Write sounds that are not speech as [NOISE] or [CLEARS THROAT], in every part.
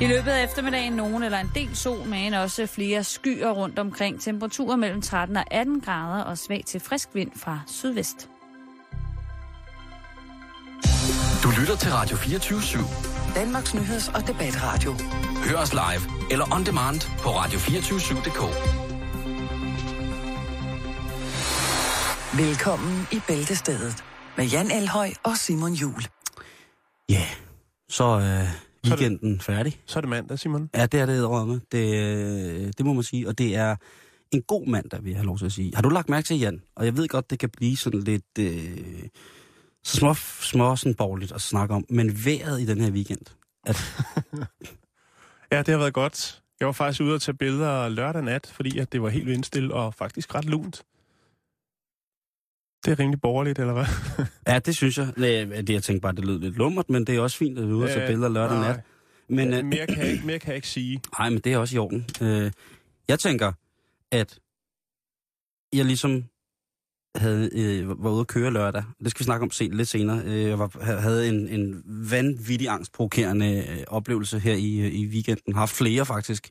I løbet af eftermiddagen nogen eller en del sol, men også flere skyer rundt omkring. Temperaturer mellem 13 og 18 grader og svag til frisk vind fra sydvest. Du lytter til Radio 24 /7. Danmarks Nyheds- og Debatradio. Hør os live eller on demand på radio247.dk. Velkommen i Bæltestedet med Jan Elhøj og Simon Jul. Ja, yeah. så øh, weekenden færdig. Så er det mandag, Simon. Ja, det er det, Rømme. Det, det må man sige. Og det er en god mandag, vil jeg have lov til at sige. Har du lagt mærke til, Jan? Og jeg ved godt, det kan blive sådan lidt... Øh, så små, små sådan borgerligt at snakke om. Men vejret i den her weekend. At, [LAUGHS] Ja, det har været godt. Jeg var faktisk ude og tage billeder lørdag nat, fordi at det var helt vindstille og faktisk ret lunt. Det er rimelig borgerligt, eller hvad? [LAUGHS] ja, det synes jeg. Det, jeg tænkte bare, det lød lidt lummert, men det er også fint at vi er ude og Øh, billeder lørdag nej. nat. Men, Men, øh, mere, kan jeg ikke, [CLEARS THROAT] mere kan jeg ikke sige. Nej, men det er også i orden. Øh, jeg tænker, at jeg ligesom havde, øh, var ude at køre lørdag. Det skal vi snakke om se, lidt senere. Øh, jeg var, havde en, en vanvittig angstprovokerende øh, oplevelse her i, i weekenden. Har haft flere faktisk.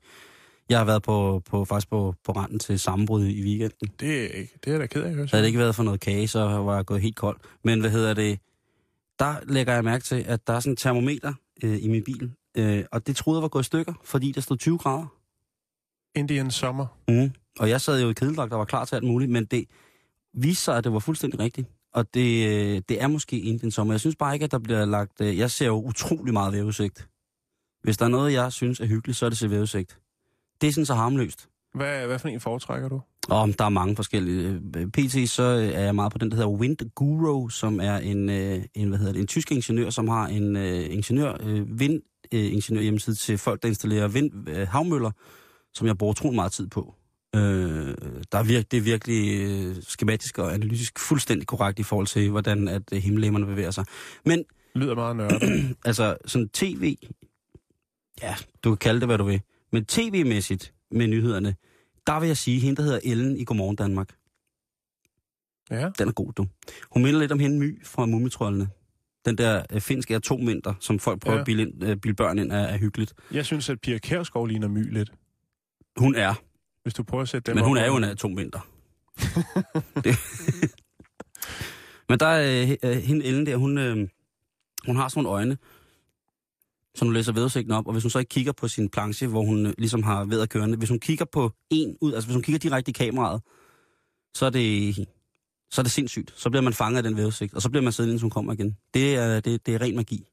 Jeg har været på, på, faktisk på, på randen til sammenbrud i weekenden. Det er, ikke, det er jeg da ked af høre. Havde det ikke været for noget kage, så var jeg gået helt kold. Men hvad hedder det? Der lægger jeg mærke til, at der er sådan en termometer øh, i min bil. Øh, og det troede jeg var gået i stykker, fordi der stod 20 grader. Indian sommer. Mm. Og jeg sad jo i kedeldragt og var klar til alt muligt, men det viste sig, at det var fuldstændig rigtigt. Og det, øh, det er måske Indien sommer. Jeg synes bare ikke, at der bliver lagt... øh, Jeg ser jo utrolig meget vejrudsigt. Hvis der er noget, jeg synes er hyggeligt, så er det se vejrudsigt. Det er sådan så harmløst. Hvad, hvad for en foretrækker du? Og der er mange forskellige. Øh, PT så øh, er jeg meget på den, der hedder Wind Guru, som er en, øh, en, hvad hedder det, en tysk ingeniør, som har en øh, ingeniør, øh, vind, øh, ingeniør hjemmeside til folk, der installerer vind, øh, havmøller, som jeg bruger utrolig meget tid på. Øh, der er virke, det er virkelig øh, skematisk og analytisk fuldstændig korrekt i forhold til, hvordan at øh, himmellæmmerne bevæger sig. Men Lyder meget nørdet. [CLEARS THROAT] altså sådan tv, ja, du kan kalde det, hvad du vil, men tv-mæssigt med nyhederne, der vil jeg sige, hende, der hedder Ellen i Godmorgen Danmark, ja. den er god, du. Hun minder lidt om hende My fra Mumitrollene. Den der øh, finske atomvinter, som folk prøver Ja. at bilde, ind, øh, bilde børn ind, er, er hyggeligt. Jeg synes, at Pia Kærsgaard ligner my lidt. Hun er, Hvis du prøver at sætte dem men op hun er mod- jo en atomvinter. [LAUGHS] men der er øh, øh, hende Ellen der, hun, øh, hun har sådan nogle øjne, så hun læser vejrudsigten op, og hvis hun så ikke kigger på sin planche, hvor hun øh, ligesom har vejret kørende, hvis hun kigger på en ud, altså hvis hun kigger direkte i kameraet, så er det, så er det sindssygt. Så bliver man fanget af den vejrudsigt, og så bliver man siddende, hun kommer igen. Det er, det, det er ren magi.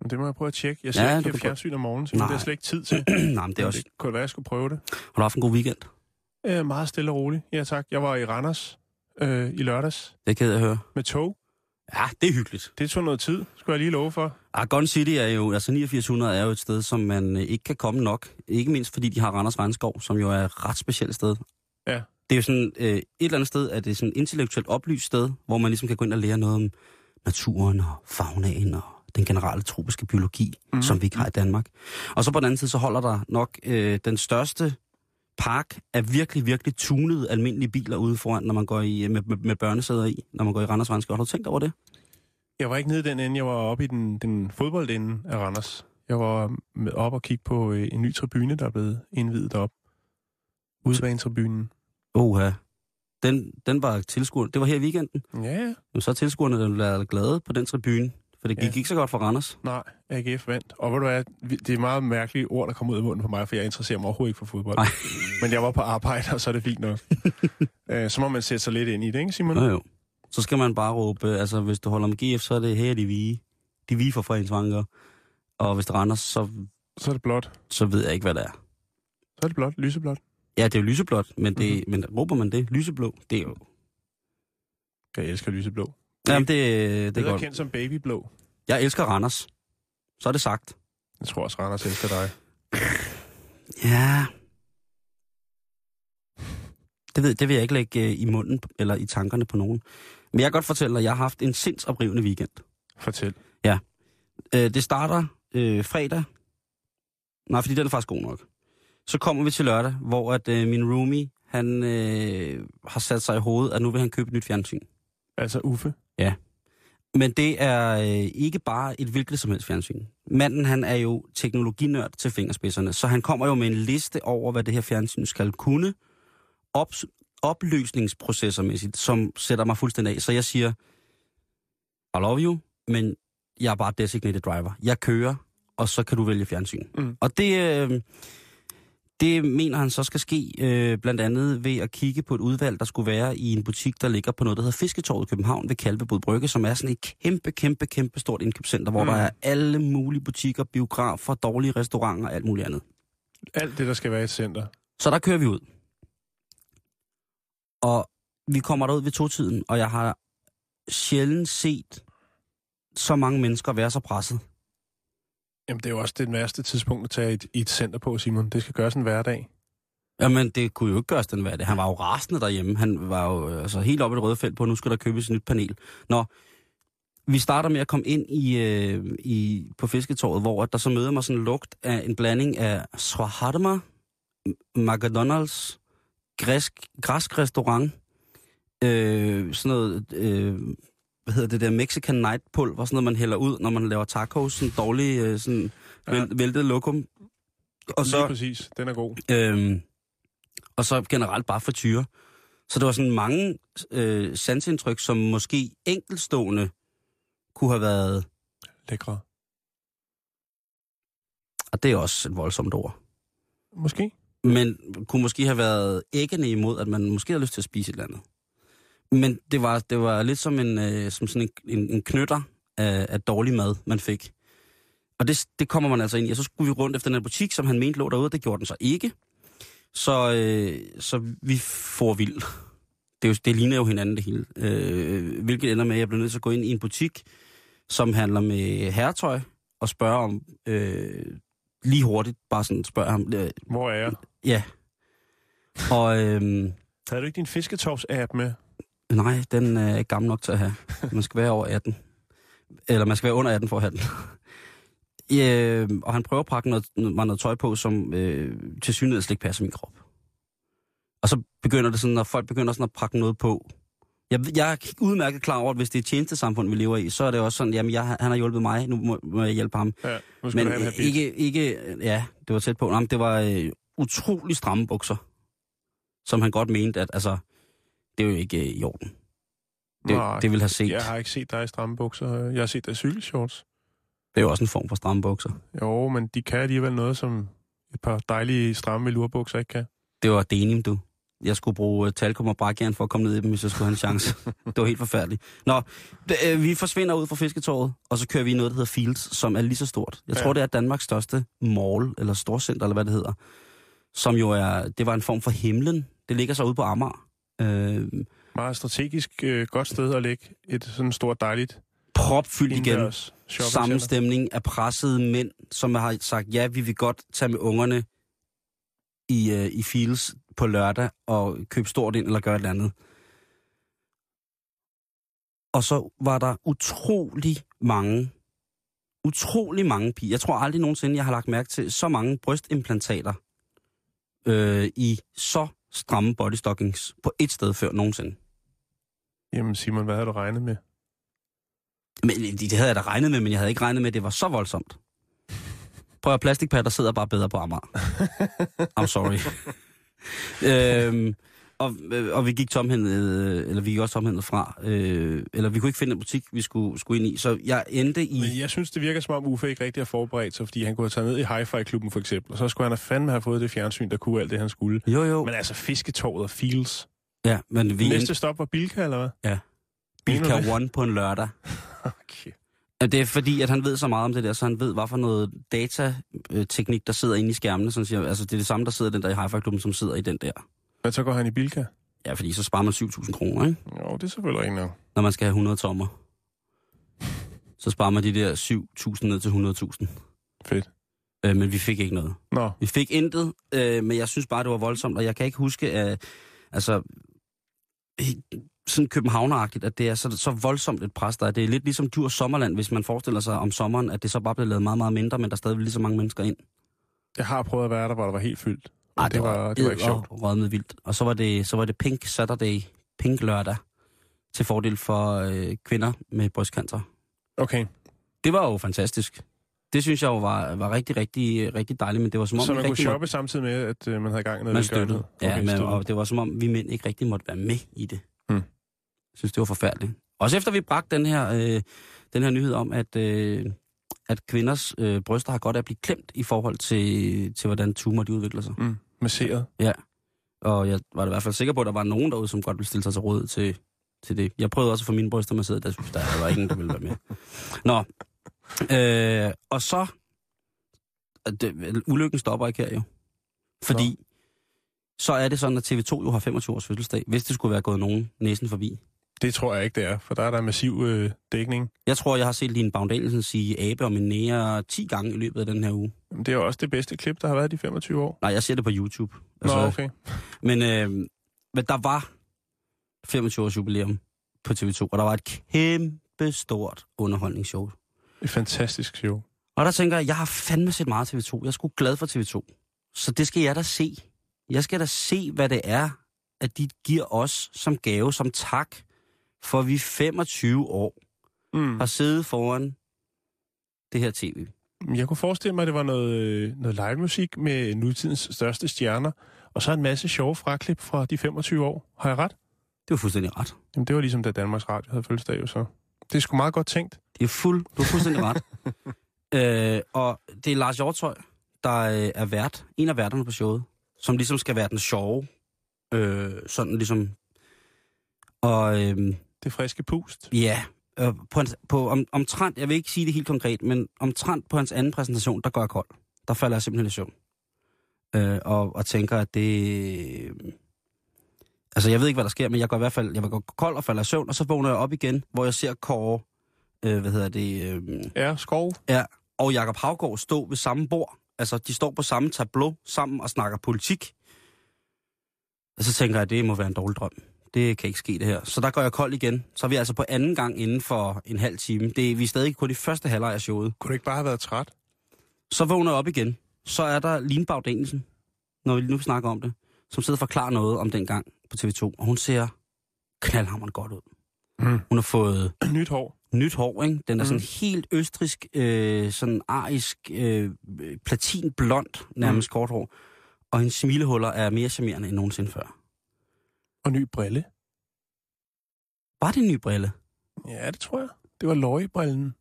Men det må jeg prøve at tjekke. Jeg ser Ja, ikke kan fjernsyn om morgenen, så det Nej. er slet ikke tid til. [CLEARS THROAT] Nej, men det er også... Det kunne være, jeg skulle prøve det. Har du haft en god weekend? Øh, meget stille og roligt. Ja, tak. Jeg var i Randers øh, i lørdags Det af at høre. med tog. Ja, det er hyggeligt. Det tog noget tid, skulle jeg lige love for. Gun City er jo, altså 8900 er jo et sted, som man øh, ikke kan komme nok. Ikke mindst fordi de har Randers Regnskov, som jo er et ret specielt sted. Ja. Det er jo sådan, øh, et eller andet sted, at det er sådan et intellektuelt oplyst sted, hvor man ligesom kan gå ind og lære noget om naturen og faunaen og den generelle tropiske biologi, mm. som vi ikke har i Danmark. Og så på den anden side, så holder der nok øh, den største park af virkelig, virkelig tunede almindelige biler ude foran, når man går i, med, med, med børnesæder i, når man går i Randers Regnskov. Har du tænkt over det? Jeg var ikke nede i den ende, jeg var oppe i den, den fodboldende af Randers. Jeg var med op og kigge på øh, en ny tribune, der er blevet indvidet op. Udbanetribunen. Oha. Den, den var tilskuer. Det var her i weekenden. Ja, ja. Men så er tilskuerne der været glade på den tribune, for det gik Ja. ikke så godt for Randers. nej, AGF vandt. Og ved du hvad, det er meget mærkelige ord, der kommer ud af munden på mig, for jeg interesserer mig overhovedet ikke for fodbold. Nej. Men jeg var på arbejde, og så er det fint nok. [LAUGHS] øh, så må man sætte sig lidt ind i det, ikke Simon? Nå jo. Så skal man bare råbe, altså hvis du holder med GF, så er det her de vige. De vige for foreningsvanker. Og hvis det Randers, så, Så er det blåt. så ved jeg ikke, hvad det er. Så er det blåt, lyseblåt. Ja, det er jo lyseblåt, men, det, Mhm. mm-hmm. men råber man det? Lyseblå? Det er jo... Jeg elsker lyseblå. Jamen, det, det Det er er godt. kendt som babyblå. Jeg elsker Randers. Så er det sagt. Jeg tror også, Randers elsker dig. Ja. Det, ved, det vil jeg ikke lægge øh, i munden eller i tankerne på nogen. Men jeg kan godt fortælle dig, at jeg har haft en sindsoprivende weekend. Fortæl. Øh, det starter øh, fredag. Nej, fordi den er faktisk god nok. Så kommer vi til lørdag, hvor at øh, min roomie, han øh, har sat sig i hovedet, at nu vil han købe et nyt fjernsyn. Altså Uffe. Men det er øh, ikke bare et hvilket som helst fjernsyn. Manden, han er jo teknologinørd til fingerspidserne, så han kommer jo med en liste over, hvad det her fjernsyn skal kunne, op, opløsningsprocessormæssigt, som sætter mig fuldstændig af. Så jeg siger, I love you, men jeg er bare designated driver. Jeg kører, og så kan du vælge fjernsyn. Mm. Og det, øh, det mener han så skal ske øh, blandt andet ved at kigge på et udvalg, der skulle være i en butik, der ligger på noget, der hedder Fisketorvet i København ved Kalvebod Brygge, som er sådan et kæmpe, kæmpe, kæmpe stort indkøbscenter, hvor Mm. der er alle mulige butikker, biografer, dårlige restauranter og alt muligt andet. Alt det, der skal være i et center. Så der kører vi ud. Og vi kommer derud ved to-tiden, og jeg har sjældent set så mange mennesker være så presset. Jamen, det er jo også det værste tidspunkt at tage et, et center på, Simon. Det skal gøres en hverdag. Jamen, det kunne jo ikke gøres den hverdag. Han var jo rasende derhjemme. Han var jo altså, helt oppe i det røde felt på, nu skal der købes et nyt panel. Nå, vi starter med at komme ind i, øh, i på fisketorvet, hvor der så møder mig sådan en lugt af en blanding af Swaharma, McDonald's, græsk, græsk restaurant, øh, sådan noget, øh, hvad hedder det der, Mexican night pulver, sådan noget, man hælder ud, når man laver tacos, sådan dårlig, øh, sådan Ja. væltet lokum. Og så. Lige præcis. Den er god. Øhm, og så generelt bare frityre. Så der var sådan mange øh, sansindtryk, som måske enkeltstående kunne have været, Lækre. og det er også et voldsomt ord, Måske men kunne måske have været æggende imod, at man måske havde lyst til at spise et eller andet. Men det var, det var lidt som, en, øh, som sådan en, en, en knytter af, af dårlig mad, man fik. Og det, det kommer man altså ind i. Og så skulle vi rundt efter den her butik, som han mente lå derude, det gjorde den så ikke. Så, øh, så vi får vild. Det, er jo, det ligner jo hinanden det hele. Øh, hvilket ender med, at jeg bliver nødt til at gå ind i en butik, som handler med herretøj, og spørge om, øh, lige hurtigt, bare sådan spørge ham, øh, Hvor er jeg? Ja. Og øh, Havde du ikke din fisketops-app med? nej, den er ikke gammel nok til at have. Man skal være over 18. Eller man skal være under 18 for at have den. [LAUGHS] Ja, og han prøver at pakke noget, mig noget tøj på, som øh, til synligheden slet ikke passer min krop. Og så begynder det sådan, når folk begynder sådan at pakke noget på. Jeg, jeg er udmærket klar over, at hvis det er et tjenestesamfund, vi lever i, så er det også sådan, jamen jeg, han har hjulpet mig, nu må, må jeg hjælpe ham. Ja, nu skal Men øh, ikke, ikke, ja, det var tæt på. Jamen, det var øh, utrolig stramme bukser, som han godt mente, at altså, det er jo ikke øh, i orden. Det, Nej, det vil have set. Jeg har ikke set dig i stramme bukser. Jeg har set dig i cykelshorts. Det er jo også en form for stramme bukser. Jo, men de kan alligevel noget, som et par dejlige stramme velurbukser ikke kan. Det var denim, du. Jeg skulle bruge uh, talkum og brækjern for at komme ned i dem, hvis jeg skulle have en chance. [LAUGHS] det var helt forfærdeligt. Nå, d- øh, vi forsvinder ud fra fisketorvet, og så kører vi i noget, der hedder Fields, som er lige så stort. Jeg Ja. tror, det er Danmarks største mall, eller storcenter, eller hvad det hedder. Som jo er, det var en form for himlen. Det ligger så ude på Amager. Øh, Meget strategisk øh, godt sted at lægge et sådan stort dejligt propfyldt igen. sammenstemning af pressede mænd, som har sagt, ja, vi vil godt tage med ungerne i, øh, i Fields på lørdag og købe stort ind eller gøre et eller andet. Og så var der utrolig mange, utrolig mange piger. Jeg tror aldrig nogensinde, jeg har lagt mærke til så mange brystimplantater øh, i så stramme bodystockings på et sted før nogensinde. Jamen Simon, hvad havde du regnet med? Men det, havde jeg da regnet med, men jeg havde ikke regnet med, at det var så voldsomt. Prøv at plastikpatter sidder bare bedre på Amager. I'm sorry. [LAUGHS] øhm, og, øh, og vi gik tomhændet, øh, eller vi gik også tomhændet fra, øh, eller vi kunne ikke finde en butik, vi skulle, skulle ind i. Så jeg endte i... Men jeg synes, det virker som om Uffe ikke rigtig har forberedt sig, fordi han kunne have taget ned i Hi-Fi-klubben for eksempel, og så skulle han have fandme have fået det fjernsyn, der kunne alt det, han skulle. Jo, jo. Men altså, fisketorvet og Fields. Ja, men vi Næste endte stop var Bilka, eller hvad? Ja. Bilka? One på en lørdag. [LAUGHS] Okay. Det er fordi, at han ved så meget om det der, så han ved, hvad for noget datateknik, der sidder inde i skærmene. Så han siger, altså, det er det samme, der sidder i den der i Hi-Fi-klubben, som sidder i den der. Men så går han i Bilka. Ja, fordi så sparer man 7.000 kroner, ikke? Jo, det er selvfølgelig ikke nok. når man skal have 100 tommer. Så sparer man de der 7.000 ned til 100.000. Fedt. Øh, men vi fik ikke noget. Nå, Vi fik intet, øh, men jeg synes bare, det var voldsomt, og jeg kan ikke huske, at altså, sådan københavneragtigt, at det er så, så voldsomt et pres, der er. Det er lidt ligesom Djurs Sommerland, hvis man forestiller sig om sommeren, at det så bare bliver lavet meget, meget mindre, men der er stadig lige så mange mennesker ind. jeg har prøvet at være der, hvor der var helt fyldt. Ej, det, var, det var ikke sjovt. Rødme vildt. Og så var, det, så var det Pink Saturday, Pink Lørdag, til fordel for øh, kvinder med brystcancer. Okay, Det var jo fantastisk. Det synes jeg jo var, var rigtig, rigtig, rigtig dejligt, men det var som om, så man kunne shoppe samtidig med, at øh, man havde gang i noget Man støttede. velgørenhed? Ja, Okay, men, og det var som om, vi mænd ikke rigtig måtte være med i det. Hmm. Jeg synes, det var forfærdeligt. Også efter vi bragte den her, øh, den her nyhed om, at, øh, at kvinders øh, bryster har godt af at blive klemt i forhold til, til hvordan tumor de udvikler sig. Mm, masseret. Og jeg var i hvert fald sikker på, at der var nogen derude, som godt ville stille sig til råd til, til det. Jeg prøvede også at få mine bryster masseret, der der var ingen, der ville være med. Nå, øh, og så... Det, ulykken stopper ikke her jo. Fordi Nå. så er det sådan, at TV2 jo har 25 års fødselsdag, hvis det skulle være gået nogen næsen forbi. Det tror jeg ikke, det er, for der er der massiv øh, dækning. Jeg tror, jeg har set Line Bagdanielsen sige abe og min nære 10 gange i løbet af den her uge. Men det er jo også det bedste klip, der har været de 25 år. Nej, jeg ser det på YouTube. Nå, okay. [LAUGHS] Men, øh, men der var 25 års jubilæum på TV2, og der var et kæmpe stort underholdningsshow. Et fantastisk show. Og der tænker jeg, jeg har fandme set meget TV2. Jeg er sgu glad for TV2. Så det skal jeg da se. Jeg skal da se, hvad det er, at de giver os som gave, som tak, for vi 25 år Mm. har siddet foran det her tv. Jeg kunne forestille mig, at det var noget, øh, noget live musik med nutidens største stjerner, og så en masse sjove fraklip fra de 25 år. Har jeg ret? Det var fuldstændig ret. Jamen, det var ligesom, da Danmarks Radio havde fødselsdag jo så. Det er sgu meget godt tænkt. Det er fuld, du har fuldstændig ret. [LAUGHS] øh, og det er Lars Hjortøj, der øh, er vært, en af værterne på showet, som ligesom skal være den sjove. Øh, sådan ligesom... Og øh, Det friske pust. ja, øh, på, hans, på om, omtrent, jeg vil ikke sige det helt konkret, men omtrent på hans anden præsentation, der går jeg kold. Der falder jeg simpelthen i søvn. Øh, og, og tænker, at det... Altså, jeg ved ikke, hvad der sker, men jeg går i hvert fald jeg går kold og falder i søvn, og så vågner jeg op igen, hvor jeg ser Kåre, øh, hvad hedder det, øh, Ja, skov. Ja, og Jakob Havgård stod ved samme bord. Altså, de står på samme tableau sammen og snakker politik. Og så tænker jeg, at det må være en dårlig drøm. Det kan ikke ske, det her. Så der går jeg kold igen. Så er vi altså på anden gang inden for en halv time. Det, vi er stadig kun i første halvleg af showet. Kunne du ikke bare have været træt? Så vågner jeg op igen. Så er der Line Bagdanielsen, når vi nu snakker om det, som sidder og forklarer noget om den gang på TV2. Og hun ser knaldhammerende godt ud. Mm. Hun har fået [CLEARS THROAT] Nyt hår. nyt hår, ikke? Den er sådan Mm. helt østrisk, øh, sådan arisk, øh, platinblond, nærmest mm. kort hår. Og hendes smilehuller er mere charmerende end nogensinde før. Og ny brille. Var det en ny brille? Ja, det tror jeg. Det var løjebrillen.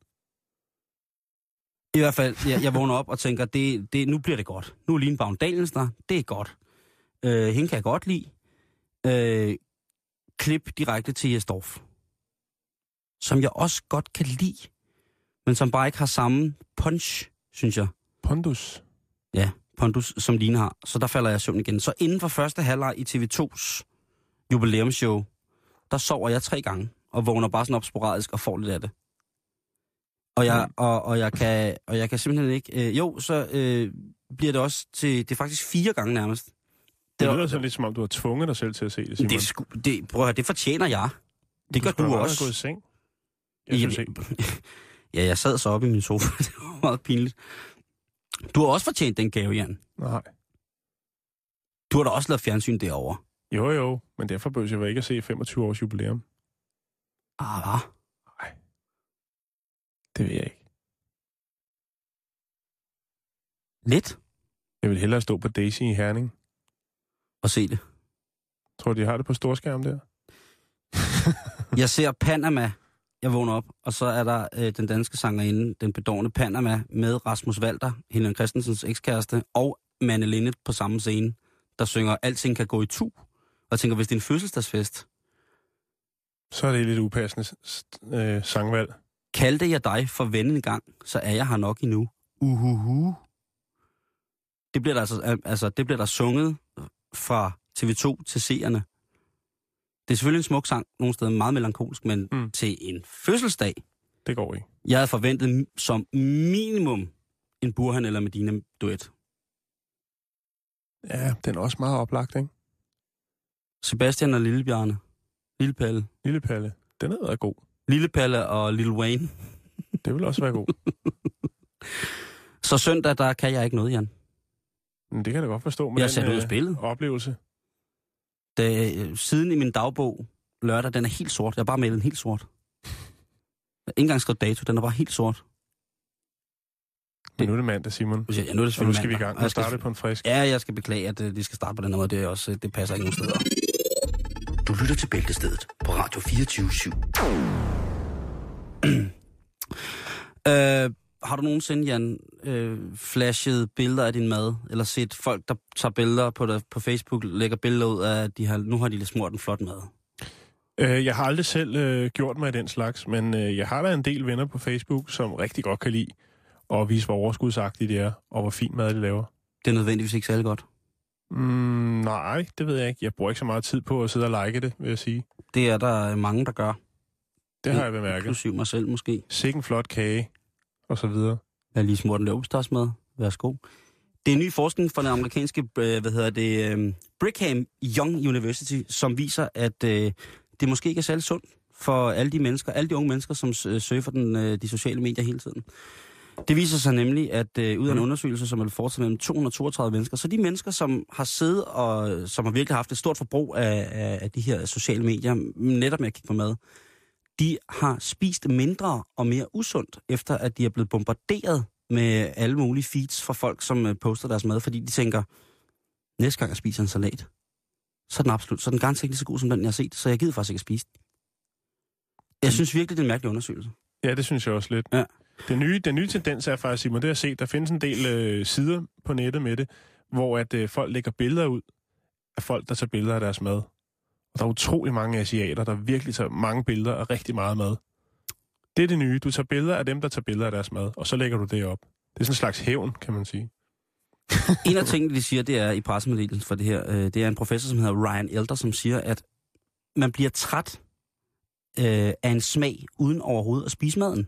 I hvert fald, jeg, jeg vågner op og tænker, det, det, nu bliver det godt. Nu er Line Bavn Daniels der. Det er godt. Øh, hende kan jeg godt lide. Øh, klip direkte til Jesdorf. Som jeg også godt kan lide. Men som bare ikke har samme punch, synes jeg. Pondus. Ja, pondus, som Line har. Så der falder jeg i søvn igen. Så inden for første halvleg i TV2's jubilæumsshow, der sover jeg tre gange, og vågner bare sådan op sporadisk og får lidt af det. Og jeg, og, og jeg, kan, og jeg kan simpelthen ikke... Øh, jo, så øh, bliver det også til... Det er faktisk fire gange nærmest. Det er- lyder sådan lidt, som om du har tvunget dig selv til at se det, Simon. Det, sku, det, prøv at høre, det fortjener jeg. Det gør du da bare også. have gået i seng. Jeg ikke. [LAUGHS] ja, jeg sad så oppe i min sofa. [LAUGHS] det var meget pinligt. Du har også fortjent den gave, Jan. Nej. Du har da også lavet fjernsyn derovre. Jo, jo, men derfor behøver jeg vel ikke at se 25 års jubilæum. Ah, hvad? Det ved jeg ikke. Lidt Jeg vil hellere stå på Daisy i Herning. at se det. Tror du, de har det på storskærm der? [LAUGHS] Jeg ser Panama. Jeg vågner op, og så er der øh, den danske sangerinde, den bedårende Panama, med Rasmus Walter, Helene Christensens ekskæreste, og Manne Linnet på samme scene, der synger Alting kan gå i tu. Og jeg tænker, hvis det er en fødselsdagsfest, Så er det lidt upassende øh, sangvalg. kaldte jeg dig for ven en gang, så er jeg her nok endnu. Uhuhu. Det bliver der altså, al- altså det bliver der sunget fra TV2 til seerne. Det er selvfølgelig en smuk sang, nogle steder meget melankolsk, men mm. til en fødselsdag, Det går ikke. Jeg havde forventet som minimum en Burhan eller Medina duet. Ja, den er også meget oplagt, ikke? Sebastian og Lillebjarne. Lille Palle. Lille Palle. Den er god. Lille Palle og Lil Wayne. [LAUGHS] Det vil også være god. [LAUGHS] Så søndag, der kan jeg ikke noget, Jan. Men det kan jeg da godt forstå med Jeg er den sat ud af øh, spillet. oplevelse. Da, øh, siden i min dagbog lørdag, den er helt sort. Jeg har bare malet den helt sort. Ikke engang skrevet dato, den er bare helt sort. Men nu er det mandag, Simon. Ja, nu er det Så nu skal vi i mandag, gang. og jeg skal- vi på en frisk. Ja, jeg skal beklage, at øh, de skal starte på den måde. Det, er også, det passer ikke nogen steder. Du lytter til Bæltestedet på Radio 24 [CLEARS THROAT] Øh, har du nogensinde, Jan, øh, flashet billeder af din mad? Eller set folk, der tager billeder på, der, på Facebook, lægger billeder ud af, at de har, nu har de lidt smurt en flot mad? Øh, jeg har aldrig selv øh, gjort mig den slags, men øh, jeg har da en del venner på Facebook, som rigtig godt kan lide at vise, hvor overskudsagtige de er, og hvor fin mad de laver. Det er nødvendigvis ikke særlig godt. Mm, nej, det ved jeg ikke. Jeg bruger ikke så meget tid på at sidde og like det, vil jeg sige. Det er der mange, der gør. Det har jeg bemærket. Inklusiv mig selv måske. Sikke en flot kage, og så videre. Jeg lige smurt en leverpostejsmad. Værsgo. Det er ny forskning fra den amerikanske, øh, hvad hedder det, øh, Brigham Young University, som viser, at øh, det måske ikke er særlig sundt for alle de mennesker, alle de unge mennesker, som øh, surfer den, øh, de sociale medier hele tiden. Det viser sig nemlig, at øh, ud af en undersøgelse, som er foretaget mellem 232 mennesker, så de mennesker, som har siddet og som har virkelig haft et stort forbrug af, af, af de her sociale medier, netop med at kigge på mad, de har spist mindre og mere usundt, efter at de er blevet bombarderet med alle mulige feeds fra folk, som øh, poster deres mad, fordi de tænker, næste gang jeg spiser en salat, så er den absolut, så er den ganske ikke lige så god som den, jeg har set, så jeg gider faktisk ikke at spise den. Jeg synes virkelig, det er en mærkelig undersøgelse. Ja, det synes jeg også lidt. Ja. Den nye, den nye tendens er faktisk, Simon, det har jeg set, der findes en del øh, sider på nettet med det, hvor at øh, folk lægger billeder ud af folk, der tager billeder af deres mad. Og der er utrolig mange asiater, der virkelig tager mange billeder af rigtig meget mad. Det er det nye. Du tager billeder af dem, der tager billeder af deres mad, og så lægger du det op. Det er sådan en slags hævn, kan man sige. [LAUGHS] En af tingene, de siger, det er i pressemeddelelsen for det her, øh, det er en professor, som hedder Ryan Elder, som siger, at man bliver træt øh, af en smag, uden overhovedet at spise maden.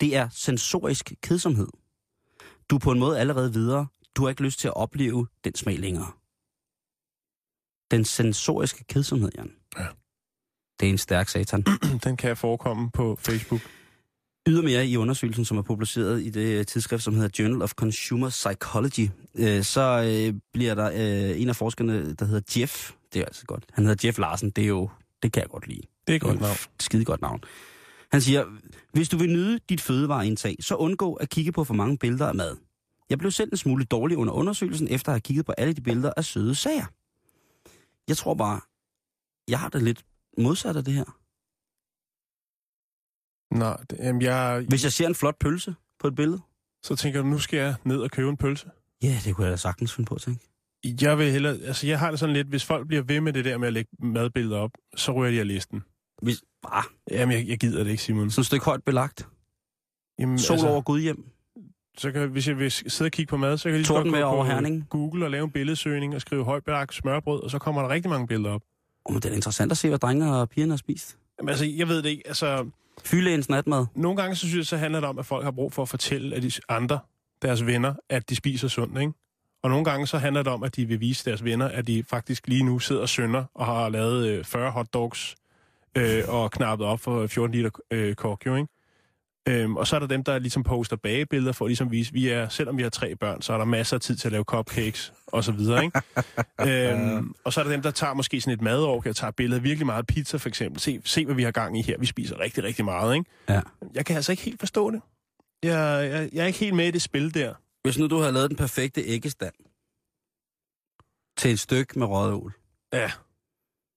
Det er sensorisk kedsomhed. Du er på en måde allerede videre. Du har ikke lyst til at opleve den smag længere. Den sensoriske kedsomhed, Jan. Ja. Det er en stærk satan. [CLEARS THROAT] Den kan forekomme på Facebook. Ydermere i undersøgelsen, som er publiceret i det tidsskrift, som hedder Journal of Consumer Psychology, øh, så øh, bliver der øh, en af forskerne, der hedder Jeff, det er altså godt, han hedder Jeff Larsen, det er jo, det kan jeg godt lide. Det er et godt navn. Skide godt navn. Han siger, hvis du vil nyde dit fødevareindtag, så undgå at kigge på for mange billeder af mad. Jeg blev selv en smule dårlig under undersøgelsen, efter at have kigget på alle de billeder af søde sager. Jeg tror bare, jeg har det lidt modsat af det her. Nej, det, jamen jeg, Hvis jeg ser en flot pølse på et billede, så tænker du, nu skal jeg ned og købe en pølse. ja, det kunne jeg da sagtens finde på at tænke. Jeg vil hellere, altså jeg har det sådan lidt, hvis folk bliver ved med det der med at lægge madbilleder op, så rører de af listen. Hvis, ah, Jamen, jeg, jeg gider det ikke, Simon. sådan et stykke højt belagt. Jamen, Sol altså, over Gud hjem. så kan, hvis jeg vil sidde og kigge på mad, så kan jeg lige så godt Tordenvejr gå over på Herning. Google og lave en billedsøgning og skrive højbelagt smørbrød, og så kommer der rigtig mange billeder op. Oh, men det er interessant at se, hvad drengene og pigerne har spist. Jamen, altså, jeg ved det ikke. Altså, Fylægens natmad. nogle gange så synes jeg, så handler det om, at folk har brug for at fortælle at de andre, deres venner, at de spiser sundt, ikke? Og nogle gange så handler det om, at de vil vise deres venner, at de faktisk lige nu sidder og sønder og har lavet øh, 40 hotdogs øh, og knappet op for 14 liter øh, kok, jo, ikke? Øhm, og så er der dem, der ligesom poster bagebilleder for at ligesom vise, vi er, selvom vi har tre børn, så er der masser af tid til at lave cupcakes og så videre, ikke? [LAUGHS] øhm, og så er der dem, der tager måske sådan et madorg og tager billeder virkelig meget pizza for eksempel. Se, se, hvad vi har gang i her. Vi spiser rigtig, rigtig meget, ikke? Ja. Jeg kan altså ikke helt forstå det. Jeg, jeg, jeg er ikke helt med i det spil der. Hvis nu du havde lavet den perfekte æggestand til et stykke med røget ål. Ja.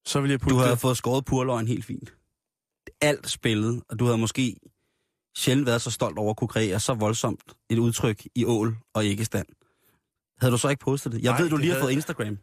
Så vil jeg putte Du havde det. fået skåret purløgn helt fint. Alt spillet, og du havde måske sjældent været så stolt over at kunne kreere så voldsomt et udtryk i ål og æggestand. Havde du så ikke postet det? Jeg Nej, ved, du lige har havde- fået Instagram.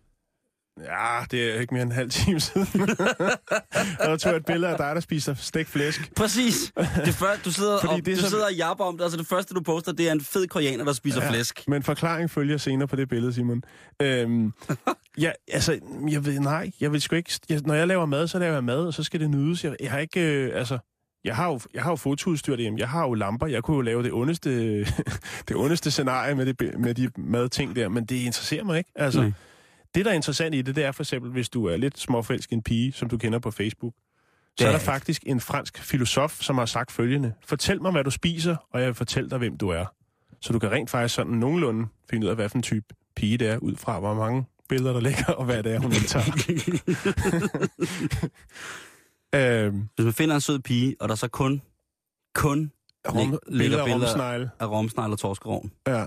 Ja, det er ikke mere end en halv time siden. [LAUGHS] og der tog jeg et billede af dig, der spiser stegt flæsk. Præcis. Det første, du sidder, Fordi og, det du så- sidder og japper om det. Altså det første, du poster, det er en fed koreaner, der spiser ja. flæsk. Men forklaring følger senere på det billede, Simon. Øhm, [LAUGHS] ja, altså, jeg ved, nej, jeg vil sgu ikke... Jeg, når jeg laver mad, så laver jeg mad, og så skal det nydes. Jeg, jeg har ikke... Øh, altså, jeg har, jo, jeg har jo fotoudstyr derhjemme. Jeg har jo lamper. Jeg kunne jo lave det ondeste, [LAUGHS] det ondeste scenarie med, det, med de madting der, men det interesserer mig ikke. Altså, Nej. Det, der er interessant i det, det er for eksempel, hvis du er lidt småforelsket en pige, som du kender på Facebook, så er er der faktisk en fransk filosof, som har sagt følgende. Fortæl mig, hvad du spiser, og jeg vil fortælle dig, hvem du er. Så du kan rent faktisk sådan nogenlunde finde ud af, hvad for en type pige det er, ud fra hvor mange billeder, der ligger, og hvad det er, hun indtager. [LAUGHS] øhm, Hvis man finder en sød pige, og der så kun kun Rom, læg- billeder af billeder- romsnegle. af romsnegl og torskerovn, Ja.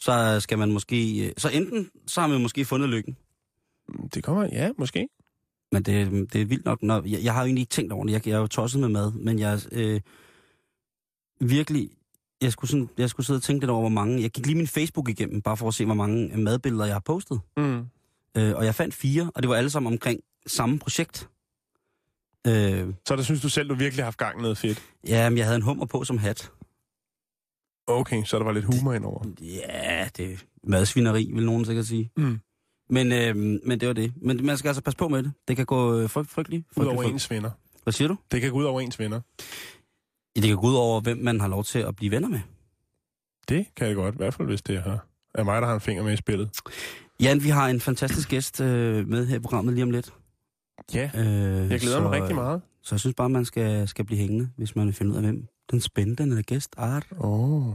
Så skal man måske... øh, Så enten så har man måske fundet lykken, Det kommer, ja, måske. men det, det er vildt nok. Når, jeg, jeg har jo egentlig ikke tænkt over det. Jeg, jeg er jo tosset med mad, men jeg øh, virkelig... Jeg skulle, sådan, jeg skulle sidde og tænke lidt over, hvor mange... Jeg gik lige min Facebook igennem, bare for at se, hvor mange madbilleder jeg har postet. Mm. Øh, og jeg fandt fire, og det var alle sammen omkring samme projekt. Øh, Så der synes du selv, du virkelig har haft gang i noget fedt. ja, men jeg havde en hummer på som hat. Okay, så der var lidt humor indover. Ja, det er madsvineri, vil nogen sikkert sige. Mm. Men, øh, men det var det. Men man skal altså passe på med det. Det kan gå øh, frygt, frygteligt. Ud over frygteligt, ens venner. Hvad siger du? Det kan gå ud over ens venner. Ja, det kan gå ud over, hvem man har lov til at blive venner med. Det kan jeg godt, i hvert fald hvis det er, er mig, der har en finger med i spillet. Jan, vi har en fantastisk gæst øh, med her i programmet lige om lidt. Ja, Øh, jeg glæder så, mig rigtig meget. Så jeg synes bare, man skal, skal blive hængende, hvis man vil finde ud af, hvem den spændende gæst er. Åh. Oh.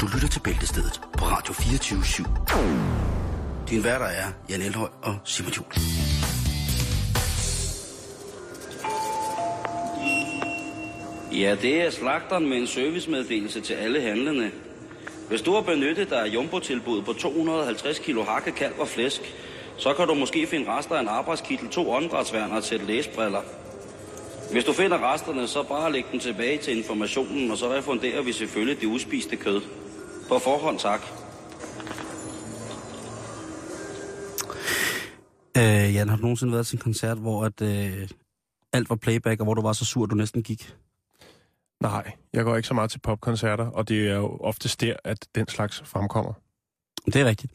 Du lytter til Bæltestedet på Radio 24 Din værter er Jan Elhøj og Simon Juhl. Ja, det er slagteren med en servicemeddelelse til alle handlende. Hvis du har benyttet dig af jumbo-tilbuddet på 250 kilo hakke, kalv og flæsk, så kan du måske finde rester af en arbejdskittel, to åndedrætsværn og et læsbriller. Hvis du finder resterne, så bare læg dem tilbage til informationen, og så refunderer vi selvfølgelig det uspiste kød. På forhånd tak. Øh, Jan, har du nogensinde været til en koncert, hvor at, øh, alt var playback, og hvor du var så sur, at du næsten gik? Nej, jeg går ikke så meget til popkoncerter, og det er jo ofte der, at den slags fremkommer. Det er rigtigt.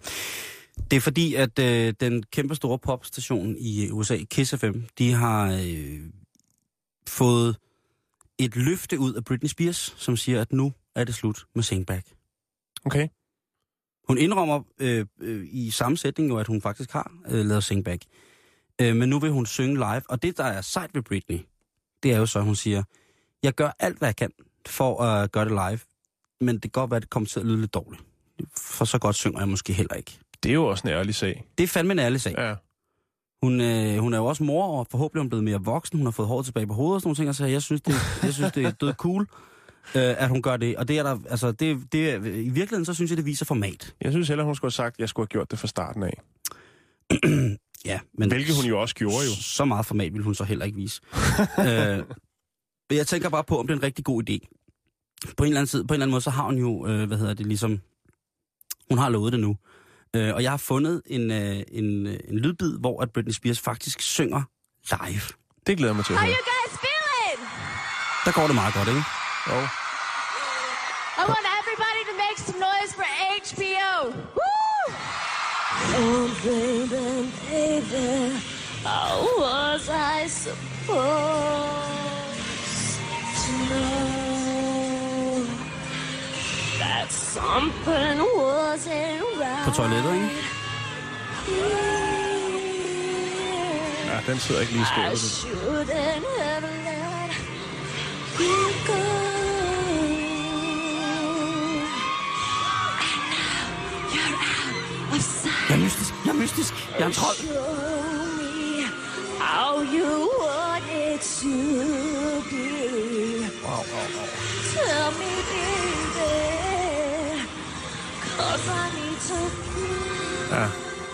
Det er fordi, at øh, den kæmpe store popstation i USA, Kiss FM, de har øh, fået et løfte ud af Britney Spears, som siger, at nu er det slut med Sing Back. Okay? Hun indrømmer øh, øh, i samme sætning jo, at hun faktisk har øh, lavet Sing Back. Øh, men nu vil hun synge live, og det, der er sejt ved Britney, det er jo så, at hun siger, jeg gør alt, hvad jeg kan for at gøre det live, men det kan godt være, at det kommer til at lyde lidt dårligt. For så godt synger jeg måske heller ikke. Det er jo også en ærlig sag. Det er fandme en ærlig sag. Ja. Hun, øh, hun er jo også mor, og forhåbentlig er hun blevet mere voksen. Hun har fået håret tilbage på hovedet og sådan nogle ting. Så jeg synes, det, jeg synes, det er død cool, øh, at hun gør det. Og det er der, altså, det, det, er- i virkeligheden, så synes jeg, det viser format. Jeg synes heller, hun skulle have sagt, at jeg skulle have gjort det fra starten af. [CLEARS THROAT] Ja, men Hvilket hun jo også gjorde jo. Så, meget format vil hun så heller ikke vise. [LAUGHS] øh, men jeg tænker bare på, om det er en rigtig god idé. På en eller anden, side, på en eller anden måde, så har hun jo, øh, hvad hedder det, ligesom... Hun har lovet det nu. Øh, og jeg har fundet en, øh, en, øh, en lydbid, hvor at Britney Spears faktisk synger live. Det glæder jeg mig til at How høre. you guys feeling? Der går det meget godt, ikke? Jo. I want everybody to make some noise for HBO. Woo! Oh, baby, baby, how was I supposed På toilettet, ikke? Ja, den sidder ikke lige i skabet. shouldn't have let you go. And now you're out of sight. Jeg er mystisk. Jeg er mystisk. Jeg er en trold. Show me how you want it to be. Tell me, baby, Ja.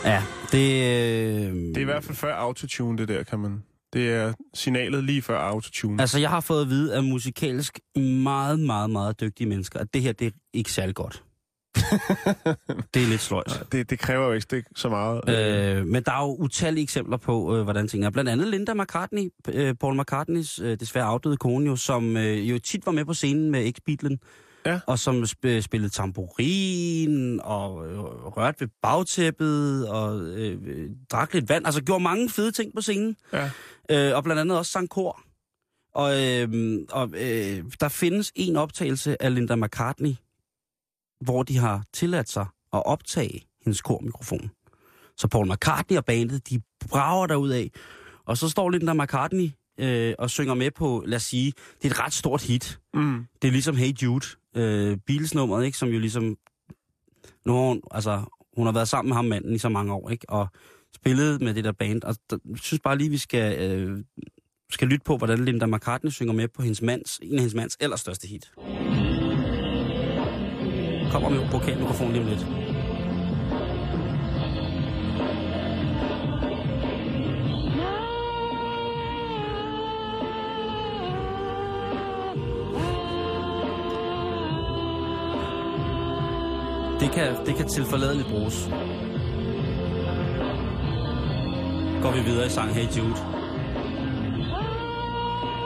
Ja, det... Øh... Det er i hvert fald før autotune, det der, kan man... Det er signalet lige før autotune. Altså, jeg har fået at vide af musikalsk meget, meget, meget dygtige mennesker, at det her, det er ikke særlig godt. [LAUGHS] det er lidt sløjt. Det, det kræver jo ikke det så meget. Øh, men der er jo utallige eksempler på, øh, hvordan ting er. Blandt andet Linda McCartney, øh, Paul McCartneys øh, desværre afdøde kone, jo, som øh, jo tit var med på scenen med X-Beatlen, Ja. og som sp- spillede tamburin, og øh, rørte ved bagtæppet, og øh, drak lidt vand. Altså gjorde mange fede ting på scenen. Ja. Øh, og blandt andet også sang kor. Og, øh, og øh, der findes en optagelse af Linda McCartney, hvor de har tilladt sig at optage hendes kormikrofon. Så Paul McCartney og bandet, de brager derud af. Og så står Linda McCartney øh, og synger med på, lad os sige, det er et ret stort hit. Mm. Det er ligesom Hey Jude, øh, bilsnummeret, ikke? Som jo ligesom... Nu har hun, altså, hun har været sammen med ham manden i så mange år, ikke? Og spillet med det der band. Og der, jeg synes bare lige, vi skal øh, skal lytte på, hvordan Linda McCartney synger med på hendes mands, en af hendes mands allerstørste hit. Kommer med vokalmikrofon lige om lidt. Det kan, det kan tilforladeligt bruges. Går vi videre i sang Hey Jude.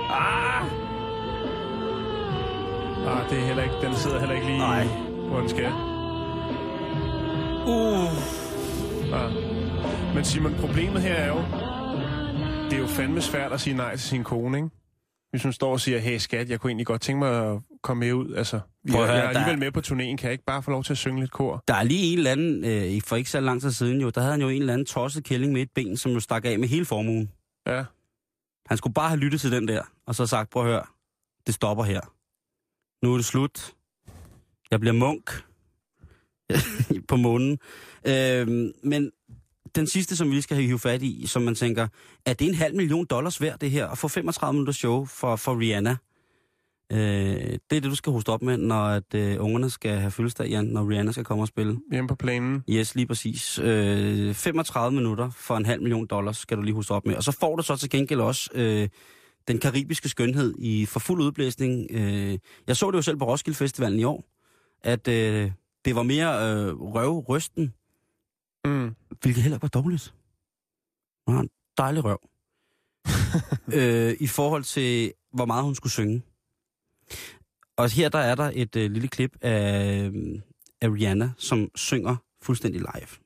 Ah! Ah, det er heller ikke, den sidder heller ikke lige, Nej. hvor den skal. Uh. Ah. Men Simon, problemet her er jo, det er jo fandme svært at sige nej til sin kone, ikke? Hvis hun står og siger, hey skat, jeg kunne egentlig godt tænke mig at komme med ud. Altså, jeg, Prøv at høre, jeg er der- alligevel med på turnéen. Kan jeg ikke bare få lov til at synge lidt kor? Der er lige en eller anden, øh, for ikke så lang tid siden jo, der havde han jo en eller anden tosset kælling med et ben, som jo stak af med hele formuen. Ja. Han skulle bare have lyttet til den der, og så sagt, prøv at høre, det stopper her. Nu er det slut. Jeg bliver munk [LAUGHS] på månen. Øhm, men den sidste, som vi lige skal have hive fat i, som man tænker, er det en halv million dollars værd, det her, at få 35 minutters show for, for Rihanna? Øh, det er det, du skal hoste op med, når at, øh, ungerne skal have fødselsdag, Jan, når Rihanna skal komme og spille. Hjemme på planen. Yes, lige præcis. Øh, 35 minutter for en halv million dollars skal du lige huske op med. Og så får du så til gengæld også øh, den karibiske skønhed i for fuld udblæsning. Øh, jeg så det jo selv på Roskilde Festivalen i år, at øh, det var mere øh, røvrysten, Mm. hvilket heller ikke var dårligt. Hun har en dejlig røv. [LAUGHS] øh, I forhold til, hvor meget hun skulle synge. Og her der er der et øh, lille klip af, øh, af Rihanna, som synger fuldstændig live.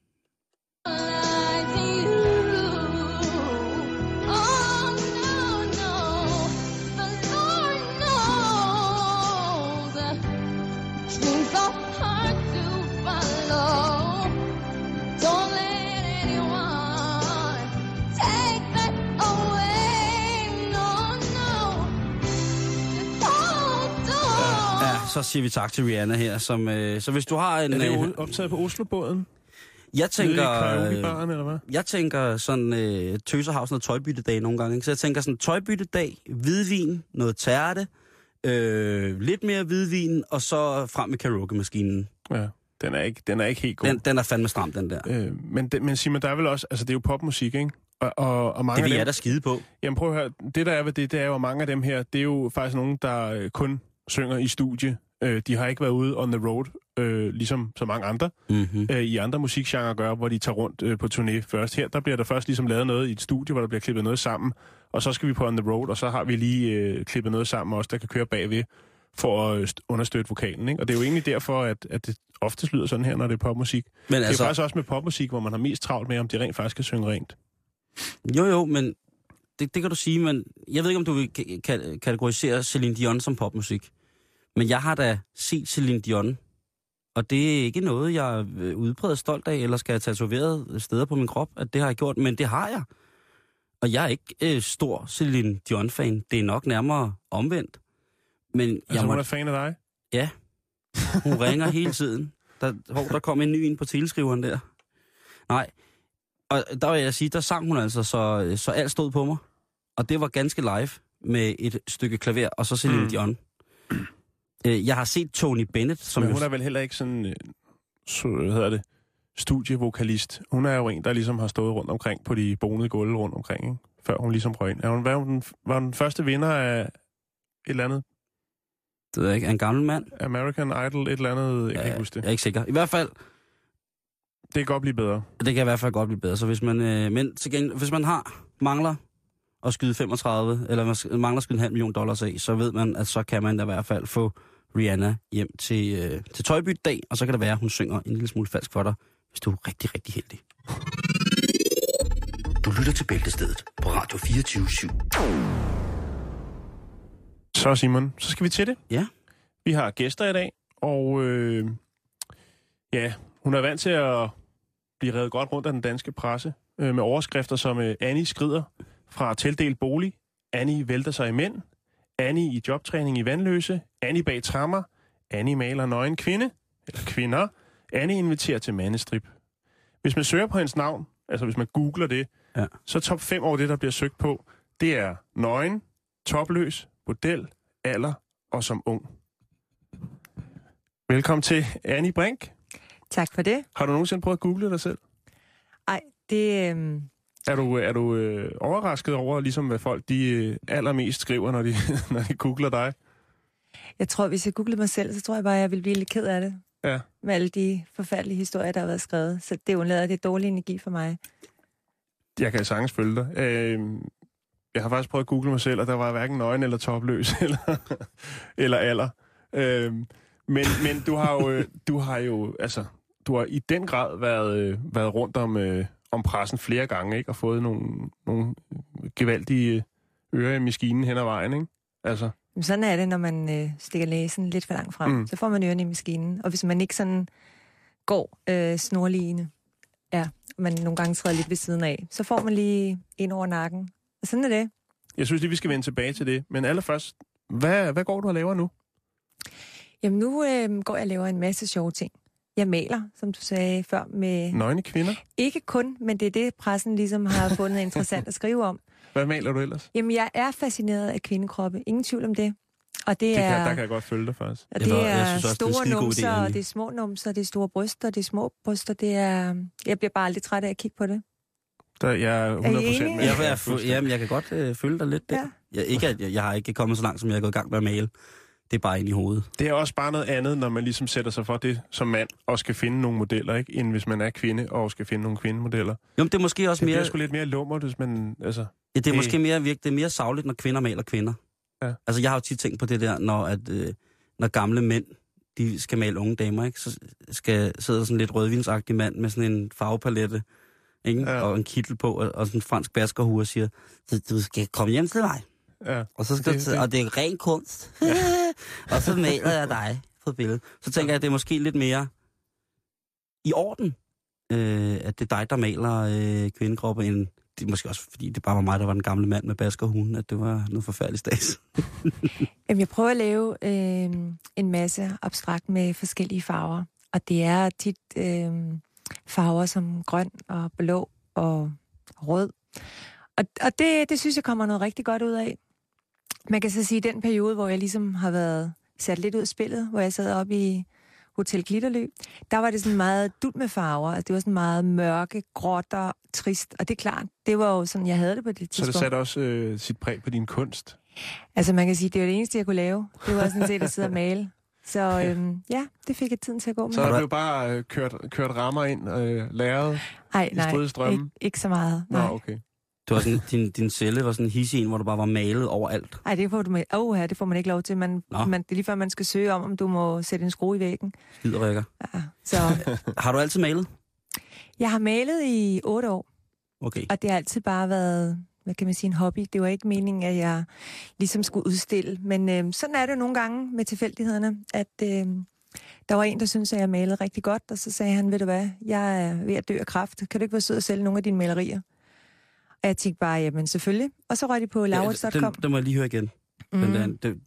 Så siger vi tak til Rihanna her. Som, øh, så hvis du har en... Er det øh, optaget på Oslobåden? jeg tænker... øh, karaokebaren, eller hvad? jeg tænker sådan øh, tøserhavs noget tøjbyttedag nogle gange. Ikke? Så jeg tænker sådan tøjbyttedag, hvidvin, noget tærte, øh, lidt mere hvidvin, og så frem med karaoke-maskinen. Ja. Den er ikke, den er ikke helt god. Den, den er fandme stram, den der. Øh, men, det, men Simon, der er vel også... Altså, det er jo popmusik, ikke? Og, og, og mange Det vil jeg da skide på. Jamen prøv at høre, det der er ved det, det er jo, at mange af dem her, det er jo faktisk nogen, der øh, kun synger i studie. Øh, de har ikke været ude on the road, øh, ligesom så mange andre Mm-hmm. øh, i andre musikgenre gør, hvor de tager rundt øh, på turné først. Her, der bliver der først ligesom lavet noget i et studie, hvor der bliver klippet noget sammen, og så skal vi på on the road, og så har vi lige øh, klippet noget sammen også, der kan køre bagved for at øh, st- understøtte vokalen. Ikke? Og det er jo egentlig derfor, at, at det oftest lyder sådan her, når det er popmusik. Men Altså... Det er altså, faktisk også med popmusik, hvor man har mest travlt med, om de rent faktisk kan synge rent. jo jo, men det, det kan du sige, men jeg ved ikke, om du vil ka- kategorisere Celine Dion som popmusik. Men jeg har da set Celine Dion, og det er ikke noget, jeg er øh, udbredt stolt af, eller skal have tatoveret steder på min krop, at det har jeg gjort, men det har jeg. Og jeg er ikke øh, stor Celine Dion-fan. Det er nok nærmere omvendt. Men Altså, jeg må, hun er fan af dig? Ja. Hun ringer hele tiden. Der, hov, der kom en ny ind på teleskriveren der. Nej. Og der vil jeg sige, der sang hun altså, så, så alt stod på mig. Og det var ganske live med et stykke klaver, og så Celine mm. Dion. Øh, Jeg har set Tony Bennett, som Men jo- hun er vel heller ikke sådan, øh, så, hvad hedder det, studievokalist. Hun er jo en, der ligesom har stået rundt omkring på de bonede gulve rundt omkring, ikke? før hun ligesom røg ind. Er hun, var, hun den, var hun den første vinder af et eller andet det ved jeg ikke, en gammel mand. American Idol, et eller andet, jeg kan ikke huske Jeg det. er ikke sikker. I hvert fald, Det kan godt blive bedre. det kan i hvert fald godt blive bedre. Så hvis man, øh, men til gengæld, hvis man har, mangler at skyde 35, eller man mangler at skyde en halv million dollars af, så ved man, at så kan man da i hvert fald få Rihanna hjem til, øh, til tøjbytdag, og så kan det være, at hun synger en lille smule falsk for dig, hvis du er rigtig, rigtig heldig. Du lytter til Bæltestedet på Radio 24 Så Simon, så skal vi til det. Ja. Vi har gæster i dag, og øh, ja, hun er vant til at blive revet godt rundt af den danske presse øh, med overskrifter som øh, Annie skrider fra tildelt bolig, Annie vælter sig i mænd, Annie i jobtræning i vandløse, Annie bag trammer, Annie maler nøgen kvinde, eller kvinder, Annie inviterer til mandestrip. Hvis man søger på hendes navn, altså hvis man googler det, Ja. så top 5 over det, der bliver søgt på, Det er nøgen, topløs, model, alder og som ung. Velkommen til Annie Brink. Tak for det. Har du nogensinde prøvet at google dig selv? Ej, det... Øh, Er du, er du øh, overrasket over, ligesom hvad folk de øh, allermest skriver, når de, [LAUGHS] når de googler dig? jeg tror, hvis jeg googlede mig selv, så tror jeg bare, jeg ville blive lidt ked af det. Ja. Med alle de forfærdelige historier, der har været skrevet. Så det undlader det dårlig energi for mig. Jeg kan sagtens følge dig. Øh, jeg har faktisk prøvet at google mig selv, og der var hverken nøgen eller topløs, [LAUGHS] eller, eller alder. Øh, men, men du har jo, øh, du har jo, altså, du har i den grad været, øh, været rundt om, øh, om pressen flere gange, ikke? Og fået nogle, nogle gevaldige ører i maskinen hen ad vejen, ikke? Altså, Men sådan er det, når man øh, stikker næsen lidt for langt frem. Mm. Så får man ørerne i maskinen. Og hvis man ikke sådan går øh, snorligende, ja, man nogle gange træder lidt ved siden af, så får man lige ind over nakken. Og sådan er det. jeg synes lige, vi skal vende tilbage til det. Men allerførst, hvad, hvad går du og laver nu? Jamen nu øh, går jeg og laver en masse sjove ting. Jeg maler, som du sagde før, med... Nøgne kvinder? Ikke kun, men det er det, pressen ligesom har fundet interessant at skrive om. [LAUGHS] Hvad maler du ellers? Jamen, jeg er fascineret af kvindekroppe. Ingen tvivl om det. Og det, Det er, kan, der kan jeg godt følge dig, faktisk. og Det det var- er synes også, det er store skidegod idé, numser, Annie. og det er små numser, det er store bryster, det er små bryster. Det er... Jeg bliver bare aldrig træt af at kigge på det. Der, jeg er 100% I med. Jeg, jeg, jeg, jamen, jeg kan godt øh, følge dig lidt. Det. Ja. Jeg, ikke, at jeg, jeg har ikke kommet så langt, som jeg er gået i gang med at male. Det er bare ind i hovedet. Det er også bare noget andet, når man ligesom sætter sig for det som mand, og skal finde nogle modeller, ikke? End hvis man er kvinde, og skal finde nogle kvindemodeller. Jo, det er måske også Det mere... bliver sgu lidt mere lummert, hvis man... Altså, Ja, det er Det- måske mere virke, det er mere savligt, når kvinder maler kvinder. Ja. Altså, jeg har jo tit tænkt på det der, når, at, øh, når gamle mænd, de skal male unge damer, ikke? så skal sidder sådan lidt rødvinsagtig mand med sådan en farvepalette, ikke? Ja. Og en kittel på, og, og sådan en fransk baskerhue og siger, du skal komme hjem til mig, ja. og, så skal Det- det- og det er ren kunst, [LAUGHS] og så maler jeg dig på billedet. Så tænker jeg, at det er måske lidt mere i orden, øh, at det er dig, der maler øh, kvindekroppe, end det er måske også, fordi det bare var mig, der var den gamle mand med baskerhunden, at det var noget forfærdeligt stas. [LAUGHS] Jamen, jeg prøver at lave øh, en masse abstrakt med forskellige farver. Og det er tit øh, farver som grøn og blå og rød. Og, og det, det synes jeg kommer noget rigtig godt ud af. Man kan så sige, at den periode, hvor jeg ligesom har været sat lidt ud af spillet, hvor jeg sad oppe i Hotel Glitterlø, der var det sådan meget dut med farver. Altså, det var sådan meget mørke, gråt og trist. Og det er klart, det var jo sådan, jeg havde det på det Så det tidspunkt. satte også øh, sit præg på din kunst. Altså man kan sige, det var det eneste, jeg kunne lave. Det var sådan set at sidde og [LAUGHS] male. Så øhm, ja, det fik jeg tiden til at gå med. Så har du jo bare øh, kørt, kørt rammer ind, øh, læret. Ej, i nej, ikke, ikke så meget. Nå, Nej. okay. Det var sådan, din, din celle var sådan en hissig en, hvor der bare var malet overalt. Ej, det får du med. Oh, her, det får man ikke lov til. Man, Nå. man, det er lige før, man skal søge om, om du må sætte en skrue i væggen. Skiderækker. Ja. Så [LAUGHS] Har du altid malet? jeg har malet i otte år, Okay. og det har altid bare været, hvad kan man sige, en hobby. Det var ikke meningen, at jeg ligesom skulle udstille. Men øhm, sådan er det nogle gange med tilfældighederne, at øhm, der var en, der syntes, at jeg malede rigtig godt, og så sagde han, ved du hvad, jeg er ved at dø af kraft. Kan du ikke være sød og sælge nogle af dine malerier? Og jeg tænkte bare, jamen selvfølgelig. Og så røg de på Ja, laurits.com. den, den må jeg lige høre igen. Mm. Den der, den,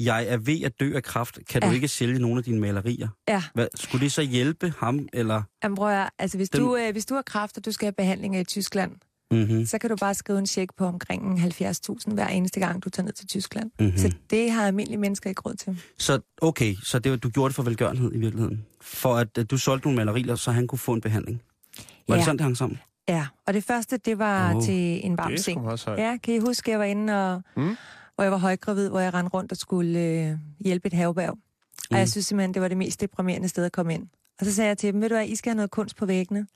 jeg er ved at dø af kraft. Kan ja. du ikke sælge nogle af dine malerier? Ja. Hvad, skulle det så hjælpe ham, eller... Jamen, prøv at, altså, hvis, Den- du, øh, hvis du har kræft, og du skal have behandlinger i Tyskland, Mm-hmm. så kan du bare skrive en check på omkring 70.000 hver eneste gang, du tager ned til Tyskland. Mm-hmm. Så det har almindelige mennesker ikke råd til. Så okay, så det, du gjorde det for velgørenhed i virkeligheden. For at, at du solgte nogle malerier, så han kunne få en behandling. Var ja. det sådan, det hang sammen? Ja, og det første, det var oh, til en varm seng. Ja, kan I huske, jeg var inde, og, Mm. mm. hvor jeg var højgravid, hvor jeg rendte rundt og skulle øh, hjælpe et havebærg. Mm. Mm. Og jeg synes simpelthen, det var det mest deprimerende sted at komme ind. Og så sagde jeg til dem, ved du hvad, I skal have noget kunst på væggene.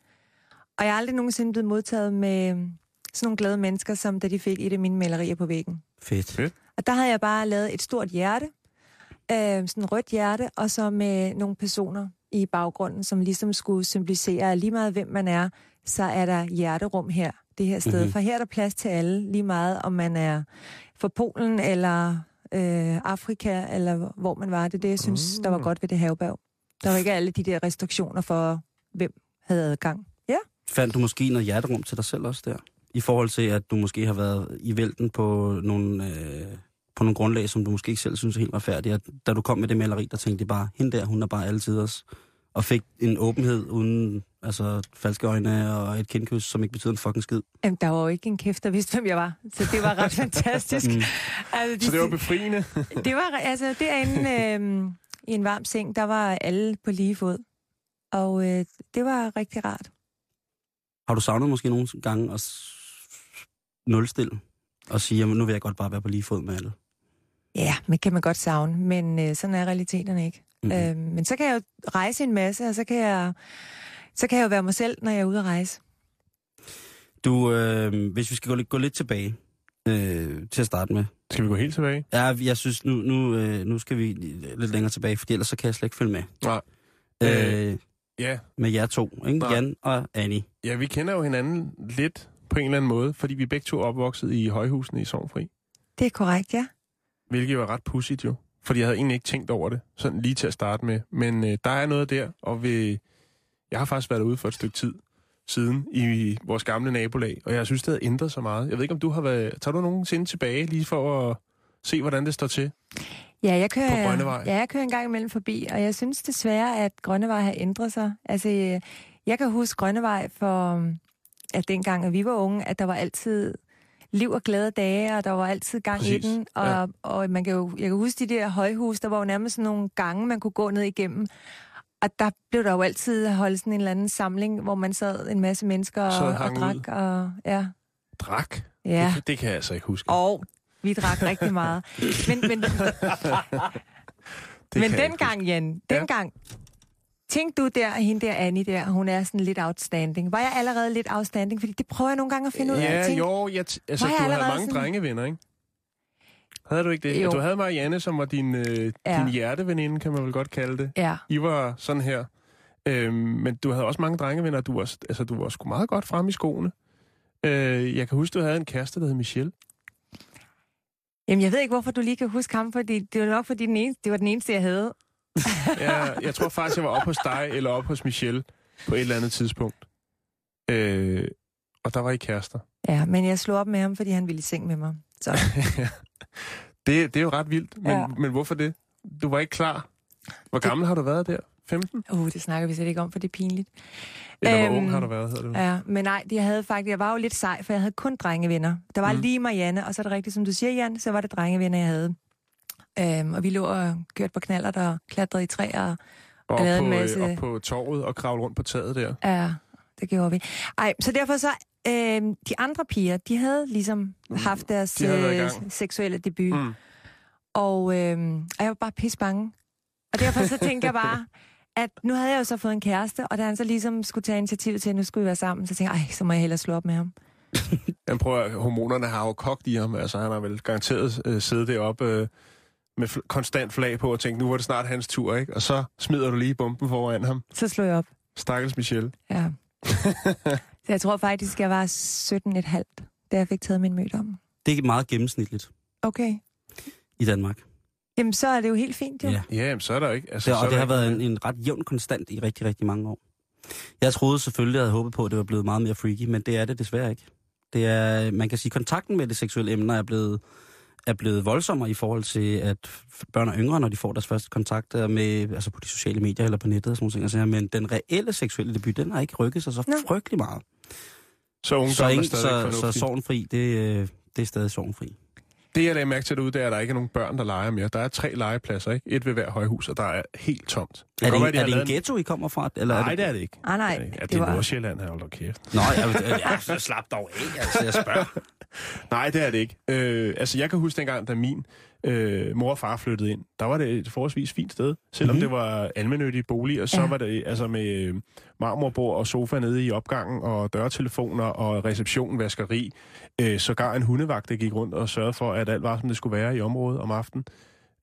Og jeg er aldrig nogensinde blevet modtaget med øh, sådan nogle glade mennesker, som da de fik et af mine malerier på væggen. Fedt. Fedt. Og der havde jeg bare lavet et stort hjerte, øh, sådan et rødt hjerte, og så med nogle personer i baggrunden, som ligesom skulle symbolisere, lige meget hvem man er, så er der hjerterum her, det her sted. Mhm. Mm-hmm. For her er der plads til alle, lige meget om man er fra Polen eller øh, Afrika, eller hvor man var. Det er det, jeg synes, der var godt ved det havebærg. Der var ikke alle de der restriktioner for, hvem havde adgang. Ja. Fandt du måske noget hjerterum til dig selv også der? I forhold til, at du måske har været i vælten på nogle, øh, på nogle grundlag, som du måske ikke selv synes er helt retfærdige. Da du kom med det maleri, der tænkte jeg bare, hende der, hun er bare altid os. Og fik en åbenhed, uden Altså falske øjne og et kindkys, som ikke betyder en fucking skid. Jamen, der var jo ikke en kæft, der vidste, hvem jeg var. Så det var ret [LAUGHS] fantastisk. Mm. Altså, de, Så det var befriende. [LAUGHS] det var altså derinde øh, i en varm seng, der var alle på lige fod. Og øh, det var rigtig rart. Har du savnet måske nogle gange at nulstille og sige, at nu vil jeg godt bare være på lige fod med alle? Ja, men kan man godt savne, men øh, sådan er realiteterne ikke. Mm. Øh, men så kan jeg jo rejse en masse, og så kan jeg, så kan jeg jo være mig selv, når jeg er ude at rejse. Du, øh, hvis vi skal gå, lidt- gå lidt tilbage øh, til at starte med. Skal vi gå helt tilbage? Ja, jeg synes, nu, nu, øh, nu skal vi lidt længere tilbage, for ellers så kan jeg slet ikke følge med. Nej. Øh, Ja. med jer to, ikke? Nej. Jan og Annie. ja, vi kender jo hinanden lidt på en eller anden måde, fordi vi er begge to er opvokset i højhusene i Sovnfri. Det er korrekt, ja. Hvilket var ret pudsigt jo. Fordi jeg havde egentlig ikke tænkt over det, sådan lige til at starte med. Men øh, der er noget der, og vi, jeg har faktisk været ude for et stykke tid siden i vores gamle nabolag, og jeg synes, det havde ændret så meget. Jeg ved ikke, om du har været... Tager du nogensinde tilbage lige for at se, hvordan det står til? Ja, jeg kører, På Grønnevej? Ja, jeg kører en gang imellem forbi, og jeg synes desværre, at Grønnevej har ændret sig. Altså, øh, jeg kan huske Grønnevej for, at dengang, at vi var unge, at der var altid liv og glade dage, og der var altid gang Præcis, i den. Og, ja. og man kan jo, jeg kan huske de der højhus, der var jo nærmest sådan nogle gange, man kunne gå ned igennem. Og der blev der jo altid holdt sådan en eller anden samling, hvor man sad en masse mennesker og og, drak. ud. Og, ja, Drak? ja. Det, det kan jeg altså ikke huske. Og vi drak rigtig meget. Men, men, [LAUGHS] det Men dengang, Jan, Ja. dengang, tænk du der, hende der Annie der, hun er sådan lidt outstanding. Var jeg allerede lidt outstanding? Fordi det prøver jeg nogle gange at finde ud af. Ja, jo, jeg t- altså, Var du havde mange sådan- drengevenner, ikke? Havde du ikke det? Jo. Du havde Marianne, som var din, øh, Ja. din hjerteveninde, kan man vel godt kalde det. Ja, I var sådan her. Øhm, men du havde også mange drengevenner, du var, altså, du var sgu meget godt frem i skoene. Øh, jeg kan huske, du havde en kæreste, der hed Michelle. Jamen, jeg ved ikke, hvorfor du lige kan huske ham, fordi det var nok, fordi den eneste, det var den eneste, jeg havde. [LAUGHS] Jeg, jeg tror faktisk, jeg var oppe hos dig, eller oppe hos Michelle, på et eller andet tidspunkt. Øh, og der var I kærester. Ja, men jeg slog op med ham, fordi han ville i seng med mig. Så [LAUGHS] det, det er jo ret vildt, men, Ja. men hvorfor det? Du var ikke klar. Hvor gammel har du været der? 15? uh, det snakker vi slet ikke om, for det er pinligt. Eller hvor Øhm, ung har du været, hedder det? Ja, men nej, jeg havde faktisk, jeg var jo lidt sej, for jeg havde kun drengevenner. Der var Mm. lige Marianne, og så er det rigtigt, som du siger, Jan, så var det drengevenner, jeg havde. Øhm, og vi lå og kørte på knaller, der klatrede i træer. Og lavede op en på, masse- øh, op på torvet og kravle rundt på taget der. Ja, det gjorde vi. Ej, så derfor så, øh, de andre piger, de havde ligesom haft deres de øh, seksuelle debut. Mm. Og, øh, og jeg var bare pisse bange. Og derfor så tænkte jeg bare, [LAUGHS] at nu havde jeg jo så fået en kæreste, og da han så ligesom skulle tage initiativ til, at nu skulle vi være sammen, så tænkte jeg, ej, så må jeg hellere slå op med ham. [LAUGHS] Jeg prøver, at hormonerne har jo kogt i ham. Altså, han har vel garanteret øh, siddet deroppe øh, med fl- konstant flag på og tænkt, nu var det snart hans tur, ikke? Og så smider du lige bomben foran ham. Så slog jeg op. Stakkels Michelle. Ja. [LAUGHS] så jeg tror faktisk, jeg var 17,5, da jeg fik taget min møde om. Det er meget gennemsnitligt Okay. i Danmark. Jamen, så er det jo helt fint, jo. Ja. Ja, jamen, så er der ikke... Altså, Det, så og er det der har været en, en ret jævn konstant i rigtig, rigtig mange år. Jeg troede selvfølgelig, jeg havde håbet på, at det var blevet meget mere freaky, men det er det desværre ikke. Det er, man kan sige, kontakten med det seksuelle emner er blevet, er blevet voldsommere i forhold til, at børn og yngre, når de får deres første kontakt er med, altså på de sociale medier eller på nettet og sådan nogle ting, altså, men den reelle seksuelle debut, den har ikke rykket sig så Nå. frygtelig meget. Så ungdom Så, er ingen, stadig så, så sorgenfri, det, øh, det er stadig sorgenfri. Det, jeg lagde mærke til derude, det er, at der ikke er nogen børn, der leger mere. Der er tre legepladser, ikke? Et ved hver højhus, og der er helt tomt. Er godt det, være, de er det en lavet ghetto, I kommer fra? Eller Nej, er det er det ikke. Ah, nej, Ja, det, det er var... Nordsjælland, her, hold da kæft. Nå, jeg, jeg, jeg, jeg slap dog af, altså, jeg spørger. [LAUGHS] Nej, det er det ikke. Øh, altså, jeg kan huske dengang, da min øh, mor og far flyttede ind, der var det et forholdsvis fint sted. Selvom mm-hmm. det var almennyttige bolig, og så Ja. var det altså med øh, marmorbord og sofa nede i opgangen, og dørtelefoner og reception, vaskeri. Øh, sågar en hundevagt, der gik rundt og sørgede for, at alt var, som det skulle være i området om aftenen.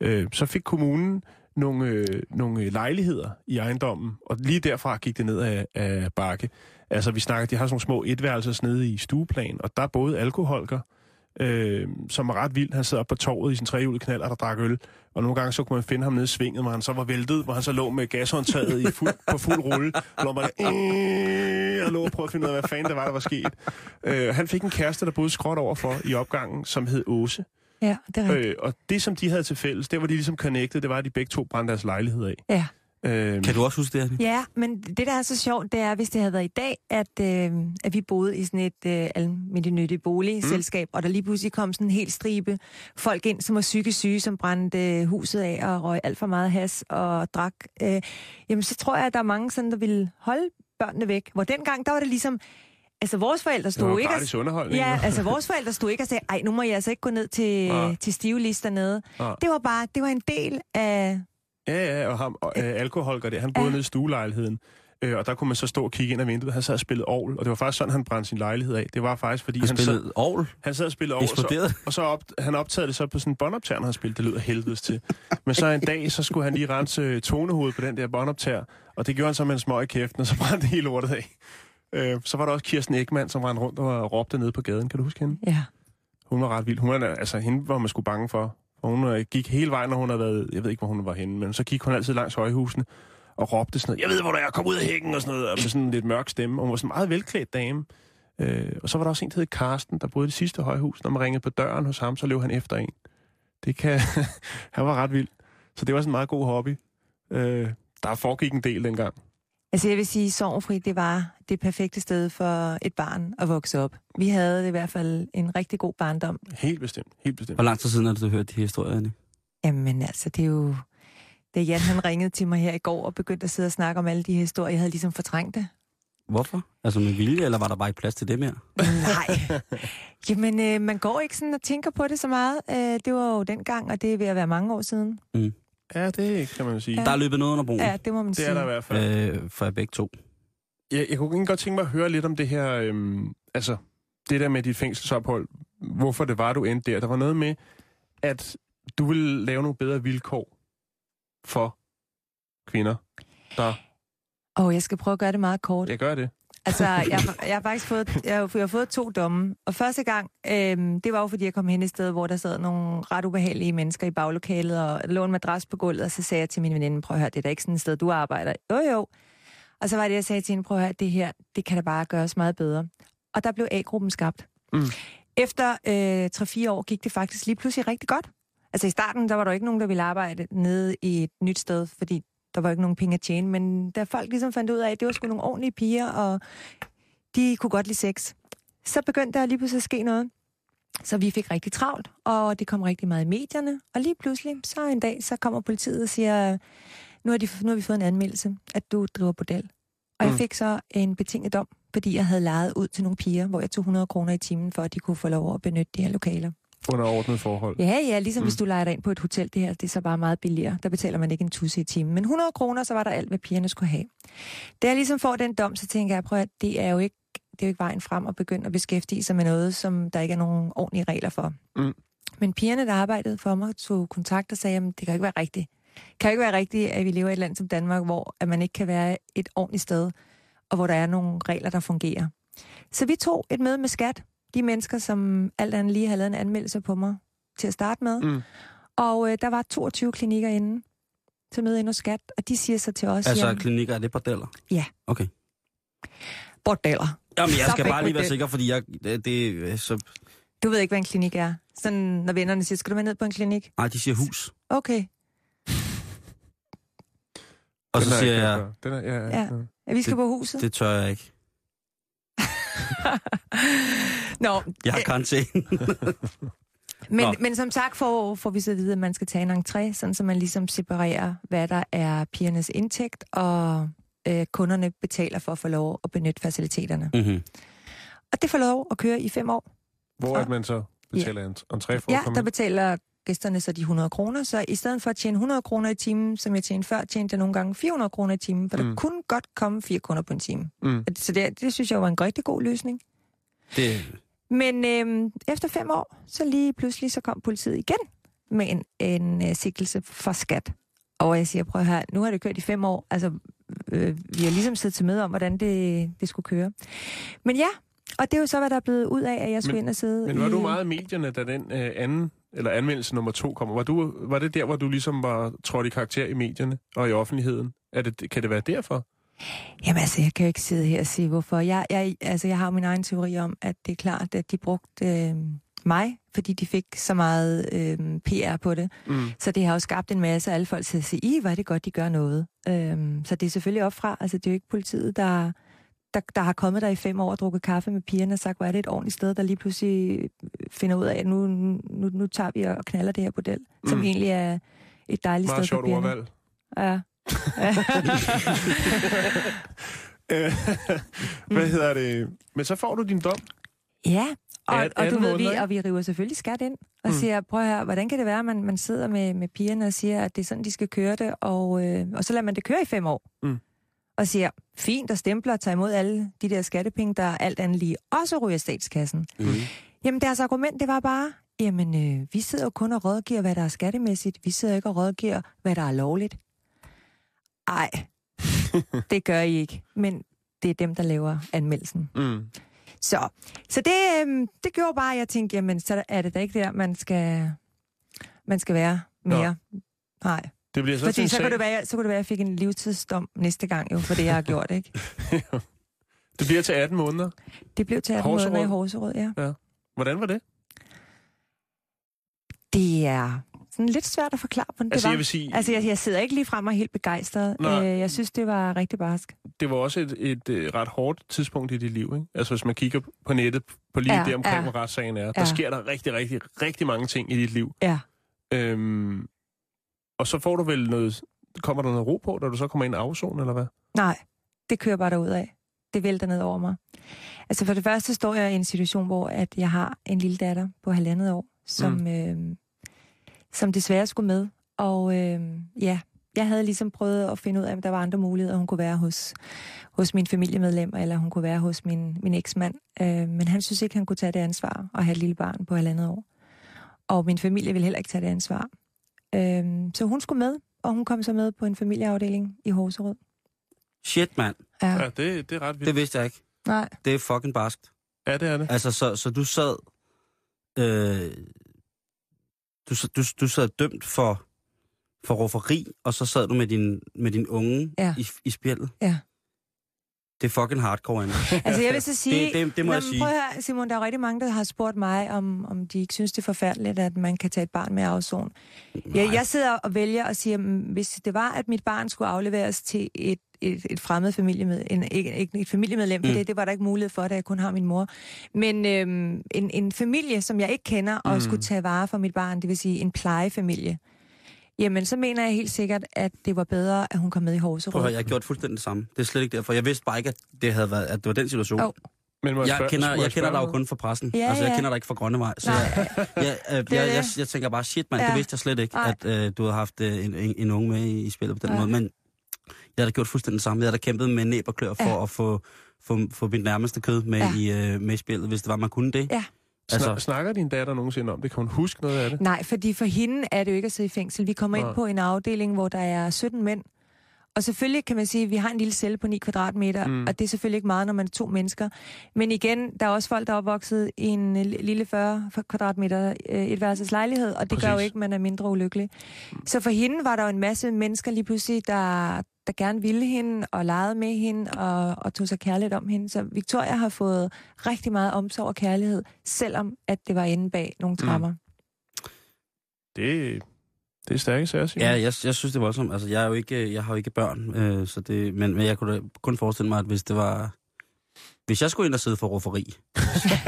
Øh, så fik kommunen nogle, øh, nogle lejligheder i ejendommen, og lige derfra gik det ned af, af bakke. Altså, vi snakker, de har sådan nogle små etværelser nede i stueplan, og der er både alkoholker, øh, som er ret vild. Han sidder oppe på torvet i sin trehjulede knald, og der drak øl. Og nogle gange så kunne man finde ham nede i svinget, hvor han så var væltet, hvor han så lå med gashåndtaget i fuld, på fuld rulle. Og lå bare, øh, og lå og prøvede at finde ud af, hvad fanden der var, der var sket. Øh, han fik en kæreste, der boede skråt overfor i opgangen, som hed Åse. Ja, det er rigtigt. Øh, og det, som de havde til fælles, det var de ligesom connected, det var, at de begge to brændte deres lejlighed af. Ja. Øh, Kan du også huske det? Ja, men det, der er så sjovt, det er, hvis det havde været i dag, at, øh, at vi boede i sådan et øh, almindeligt boligselskab, mm. og der lige pludselig kom sådan en hel stribe folk ind, som var psykisk syge, som brændte øh, huset af og røg alt for meget has og drak. Øh, jamen, så tror jeg, at der er mange sådan, der ville holde børnene væk. Hvor dengang, der var det ligesom... Altså, vores forældre det stod var ikke... gratis underholdning. Ja, altså vores [LAUGHS] forældre stod ikke og sagde, ej, nu må jeg altså ikke gå ned til, Nej. til stive lister nede. Nej. Det var bare, det var en del af... Ja, ja, og ham, og, øh, alkoholker der, han boede Ja. nede i stuelejligheden. Øh, og der kunne man så stå og kigge ind ad vinduet. Han sad og spillede ovl, og det var faktisk sådan, han brændte sin lejlighed af. Det var faktisk, fordi Han han, sad, spillede Aarhus. han sad og spillede ovl, og så, og så op, han optagede det så på sådan en båndoptager, når han spillede. Det lyder helvedes til. Men så en dag, så skulle han lige rense øh, tonehovedet på den der båndoptager, og det gjorde han så med en smøg i kæften, og så brændte hele lortet af. Øh, så var der også Kirsten Ekman, som rendte rundt og råbte nede på gaden. Kan du huske hende? Ja. Hun var ret vild. Hun var, altså, hende var man sgu bange for. Og hun øh, gik hele vejen, når hun havde været... Jeg ved ikke, hvor hun var henne, men så gik hun altid langs højhusene og råbte sådan noget. Jeg ved, hvor du er. Kom ud af hækken og sådan noget. og Med sådan en lidt mørk stemme. Og hun var sådan en meget velklædt dame. Øh, og så var der også en, der hed Karsten, der boede i det sidste højhus. Når man ringede på døren hos ham, så løb han efter en. Det kan... [LAUGHS] han var ret vild. Så det var sådan en meget god hobby. Øh, der foregik en del dengang. Altså jeg vil sige, Sorgfri, det var det perfekte sted for et barn at vokse op. Vi havde i hvert fald en rigtig god barndom. Helt bestemt. Helt bestemt. Hvor lang tid siden har du hørt de her historier, Annie? Jamen altså, det er jo... Da Jan han ringede til mig her i går og begyndte at sidde og snakke om alle de historier, jeg havde ligesom fortrængt det. Hvorfor? Altså med vilje, eller var der bare ikke plads til det mere? Nej. Jamen, øh, man går ikke sådan og tænker på det så meget. Øh, det var jo dengang, og det er ved at være mange år siden. Ja, det kan man jo sige. Ja. Der er løbet noget under broen. Ja, det må man Det sige. er der i hvert fald. Øh, for begge to. Jeg, jeg kunne egentlig godt tænke mig at høre lidt om det her, øhm, altså det der med dit fængselsophold. Hvorfor det var, du endte der. Der var noget med, at du ville lave nogle bedre vilkår for kvinder, der... Og jeg skal prøve at gøre det meget kort. Jeg gør det. Altså, jeg, jeg har faktisk fået, jeg, har- jeg har fået to domme. Og første gang, øhm, det var jo fordi, jeg kom hen et sted, hvor der sad nogle ret ubehagelige mennesker i baglokalet, og lå en madras på gulvet, og så sagde jeg til min veninde, prøv at høre, det er da ikke sådan et sted, du arbejder. Jo, jo. Og så var det, jeg sagde til hende, prøv at høre, det her, det kan da bare gøres meget bedre. Og der blev A-gruppen skabt. Mm. Efter øh, 3-4 år gik det faktisk lige pludselig rigtig godt. Altså i starten, der var der ikke nogen, der ville arbejde nede i et nyt sted, fordi der var ikke nogen penge at tjene. Men da folk ligesom fandt ud af, at det var sgu nogle ordentlige piger, og de kunne godt lide sex, så begyndte der lige pludselig at ske noget. Så vi fik rigtig travlt, og det kom rigtig meget i medierne. Og lige pludselig, så en dag, så kommer politiet og siger, nu har, de, nu har vi fået en anmeldelse, at du driver bordel. Og jeg Mm. fik så en betinget dom, fordi jeg havde lejet ud til nogle piger, hvor jeg tog 100 kroner i timen, for at de kunne få lov at benytte de her lokaler. Under ordnet forhold. Ja, ja, ligesom mm. Hvis du leger dig ind på et hotel, det her, det er så bare meget billigere. Der betaler man ikke en tusse i timen. Men 100 kroner, så var der alt, hvad pigerne skulle have. Da jeg ligesom får den dom, så tænker jeg, prøv at det er jo ikke, det er jo ikke vejen frem at begynde at beskæftige sig med noget, som der ikke er nogen ordentlige regler for. Mm. Men pigerne, der arbejdede for mig, tog kontakt og sagde, at det kan ikke være rigtigt. Det kan ikke være rigtigt, at vi lever i et land som Danmark, hvor at man ikke kan være et ordentligt sted, og hvor der er nogle regler, der fungerer. Så vi tog et møde med skat, de mennesker, som alt andet lige havde lavet en anmeldelse på mig til at starte med. Mm. Og øh, der var 22 klinikker inde til møde ind hos skat, og de siger så til os, Altså jamen, klinikker, er det bordeller? Ja. Okay. bordeller. Jamen, jeg Så skal bare lige være sikker, fordi jeg, det, det, så, Du ved ikke, hvad en klinik er. Sådan, når vennerne siger, skal du med ned på en klinik? nej, de siger hus. Okay. Og så siger jeg. Den er, ja, Ja. ja. Ja, vi skal Det- på huset. det tør jeg ikke. [LAUGHS] Nå, Jeg har karantæne. [LAUGHS] men, Nå. men som sagt får, får vi så at vide, at man skal tage en entré, sådan så man ligesom separerer, hvad der er pigernes indtægt, og øh, kunderne betaler for at få lov at benytte faciliteterne. mm-hmm. Og det får lov at køre i fem år. Hvor at man så betaler en entré for at Ja, komme der betaler gæsterne så de 100 kroner, så i stedet for at tjene 100 kroner i timen, som jeg tjente før, tjente jeg nogle gange 400 kroner i timen, for mm. der kunne godt komme fire kunder på en time. Mm. Så det, det synes jeg var en rigtig god løsning. Det, Men øhm, efter fem år, så lige pludselig, så kom politiet igen med en, en uh, sigtelse for skat. Og jeg siger, prøv her, nu har det kørt i fem år. Altså, øh, vi har ligesom siddet til møde om, hvordan det, det skulle køre. Men ja, og det er jo så, hvad der er blevet ud af, at jeg skulle Men- ind og sidde Men var i... du meget i medierne, da den øh, anden, eller anmeldelse nummer to kommer? Var, du, var det der, hvor du ligesom var trådt i karakter i medierne og i offentligheden? Er det, kan det være derfor? Jamen altså, jeg kan jo ikke sidde her og sige, hvorfor. Jeg, jeg, altså, jeg har jo min egen teori om, at det er klart, at de brugte øh, mig fordi de fik så meget øh, PR på det. Mm. Så det har jo skabt en masse af alle folk til at sige, i, hvor er det godt, de gør noget. Øhm, så det er selvfølgelig opfra. Altså, det er jo ikke politiet, der, der, der har kommet der i fem år og drukket kaffe med pigerne og sagt, hvor er det et ordentligt sted, der lige pludselig finder ud af, at nu, nu, nu tager vi og knaller det her bordel, mm. som egentlig er et dejligt Meget sted for sjovt pigerne. ordvalg. Ja. [LAUGHS] Hvad hedder det? Men så får du din dom. ja, og, At- og du 18 ved, vi, og vi river selvfølgelig skat ind og Mm. siger, prøv her, hvordan kan det være, at man, man sidder med, med pigerne og siger, at det er sådan, de skal køre det, og, øh, og så lader man det køre i fem år. Mm. Og siger, fint, og stempler og tager imod alle de der skattepenge, der alt andet lige også ryger statskassen. Mm. Jamen, deres argument, det var bare, jamen, øh, vi sidder jo kun og rådgiver, hvad der er skattemæssigt. Vi sidder ikke og rådgiver, hvad der er lovligt. Ej, det gør I ikke. Men det er dem, der laver anmeldelsen. Mm. Så, så det, øhm, det gjorde bare, at jeg tænkte, jamen, så er det da ikke der, man skal, man skal være mere. Nej. Det bliver så Fordi så sag. kunne, det være, så kunne det være, at jeg fik en livstidsdom næste gang, jo, for det, jeg har gjort, ikke? [LAUGHS] Det bliver til 18 måneder. Det blev til 18 måneder i Horserød. Horserød, ja. Hvordan var det? Det er sådan lidt svært at forklare, hvordan det Altså, var. jeg vil sige, Altså, jeg, jeg sidder ikke lige frem og helt begejstret. Nej. Øh, jeg synes, det var rigtig barsk. det var også et, et, et ret hårdt tidspunkt i dit liv, ikke? Altså, hvis man kigger på nettet, på lige Ja, det omkring, ja. hvor retssagen er, der Ja. sker der rigtig, rigtig, rigtig mange ting i dit liv. Ja. Øhm, og så får du vel noget... Kommer der noget ro på, da du så kommer ind i afzone, eller hvad? Nej, det kører bare derud af. Det vælter ned over mig. Altså for det første står jeg i en situation, hvor at jeg har en lille datter på halvandet år, som, mm. øh, som desværre skulle med. Og øh, ja, jeg havde ligesom prøvet at finde ud af, om der var andre muligheder, hun kunne være hos, hos min familiemedlem, eller hun kunne være hos min, min eksmand. Øh, men han synes ikke, han kunne tage det ansvar at have et lille barn på halvandet år. Og min familie ville heller ikke tage det ansvar. Øh, så hun skulle med, og hun kom så med på en familieafdeling i Horserød. Shit, mand. Ja. Ja, det, det er ret vildt. Det vidste jeg ikke. Nej. Det er fucking barskt. Ja, det er det. Altså, så, så du sad... Øh, du, du, du sad dømt for, for rufferi, og så sad du med din, med din unge Ja. i, i spjældet. Ja. Det er fucking hardcore, Anna. Altså jeg vil så sige... Det- det- det må Nå, jeg sige. Prøv at høre, Simon, der er rigtig mange, der har spurgt mig, om, om de ikke synes, det er forfærdeligt, at man kan tage et barn med afzone. Jeg, jeg sidder og vælger og siger, mm, hvis det var, at mit barn skulle afleveres til et, et, et fremmed familiemedlem, en, ikke, ikke et familiemedlem, for Mm. det, det var der ikke mulighed for, da jeg kun har min mor. Men øhm, en, en familie, som jeg ikke kender, og mm. skulle tage vare for mit barn, det vil sige en plejefamilie, jamen så mener jeg helt sikkert, at det var bedre, at hun kom med i Prøv at Horserød. høre, jeg har gjort fuldstændig det samme. Det er slet ikke derfor. Jeg vidste bare ikke, at det, havde været, at det var den situation. Åh, Men Jeg spørge- kender, må jeg kender dig jo kun fra pressen. Ja, altså, jeg ja. kender dig ikke fra Grønnevej. Så Nej. jeg, jeg, jeg, [LAUGHS] jeg, Det jeg, jeg, det. jeg tænker bare, shit mand, det Ja. vidste jeg slet ikke, Nej. at øh, du havde haft øh, en, en, en unge med i, i spillet på den Nej. måde. Men jeg har da gjort fuldstændig det samme. Jeg har da kæmpet med næb og klør for Ja. at få, få, få mit nærmeste kød med, Ja. i, øh, med i spillet, hvis det var, man kunne det. Ja. Altså, Snak, snakker din datter nogensinde om det? Kan hun huske noget af det? Nej, fordi for hende er det jo ikke at sidde i fængsel. Vi kommer Nej. ind på en afdeling, hvor der er 17 mænd. Og selvfølgelig kan man sige, at vi har en lille celle på 9 kvadratmeter, Mm. mm. og det er selvfølgelig ikke meget, når man er to mennesker. Men igen, der er også folk, der er opvokset i en øh, lille 40 kvadratmeter øh, et værelses lejlighed, og det Præcis. gør jo ikke, at man er mindre ulykkelig. Så for hende var der jo en masse mennesker lige pludselig, der, der gerne ville hende og legede med hende og, og tog sig kærligt om hende. Så Victoria har fået rigtig meget omsorg og kærlighed, selvom at det var inde bag nogle trapper. Mm. Det, det er stærke sager, Simon. Ja, jeg, jeg synes, det var voldsomt. Altså, jeg, er jo ikke, jeg har jo ikke børn, øh, så det, men, men jeg kunne da kun forestille mig, at hvis det var... Hvis jeg skulle ind og sidde for rufferi,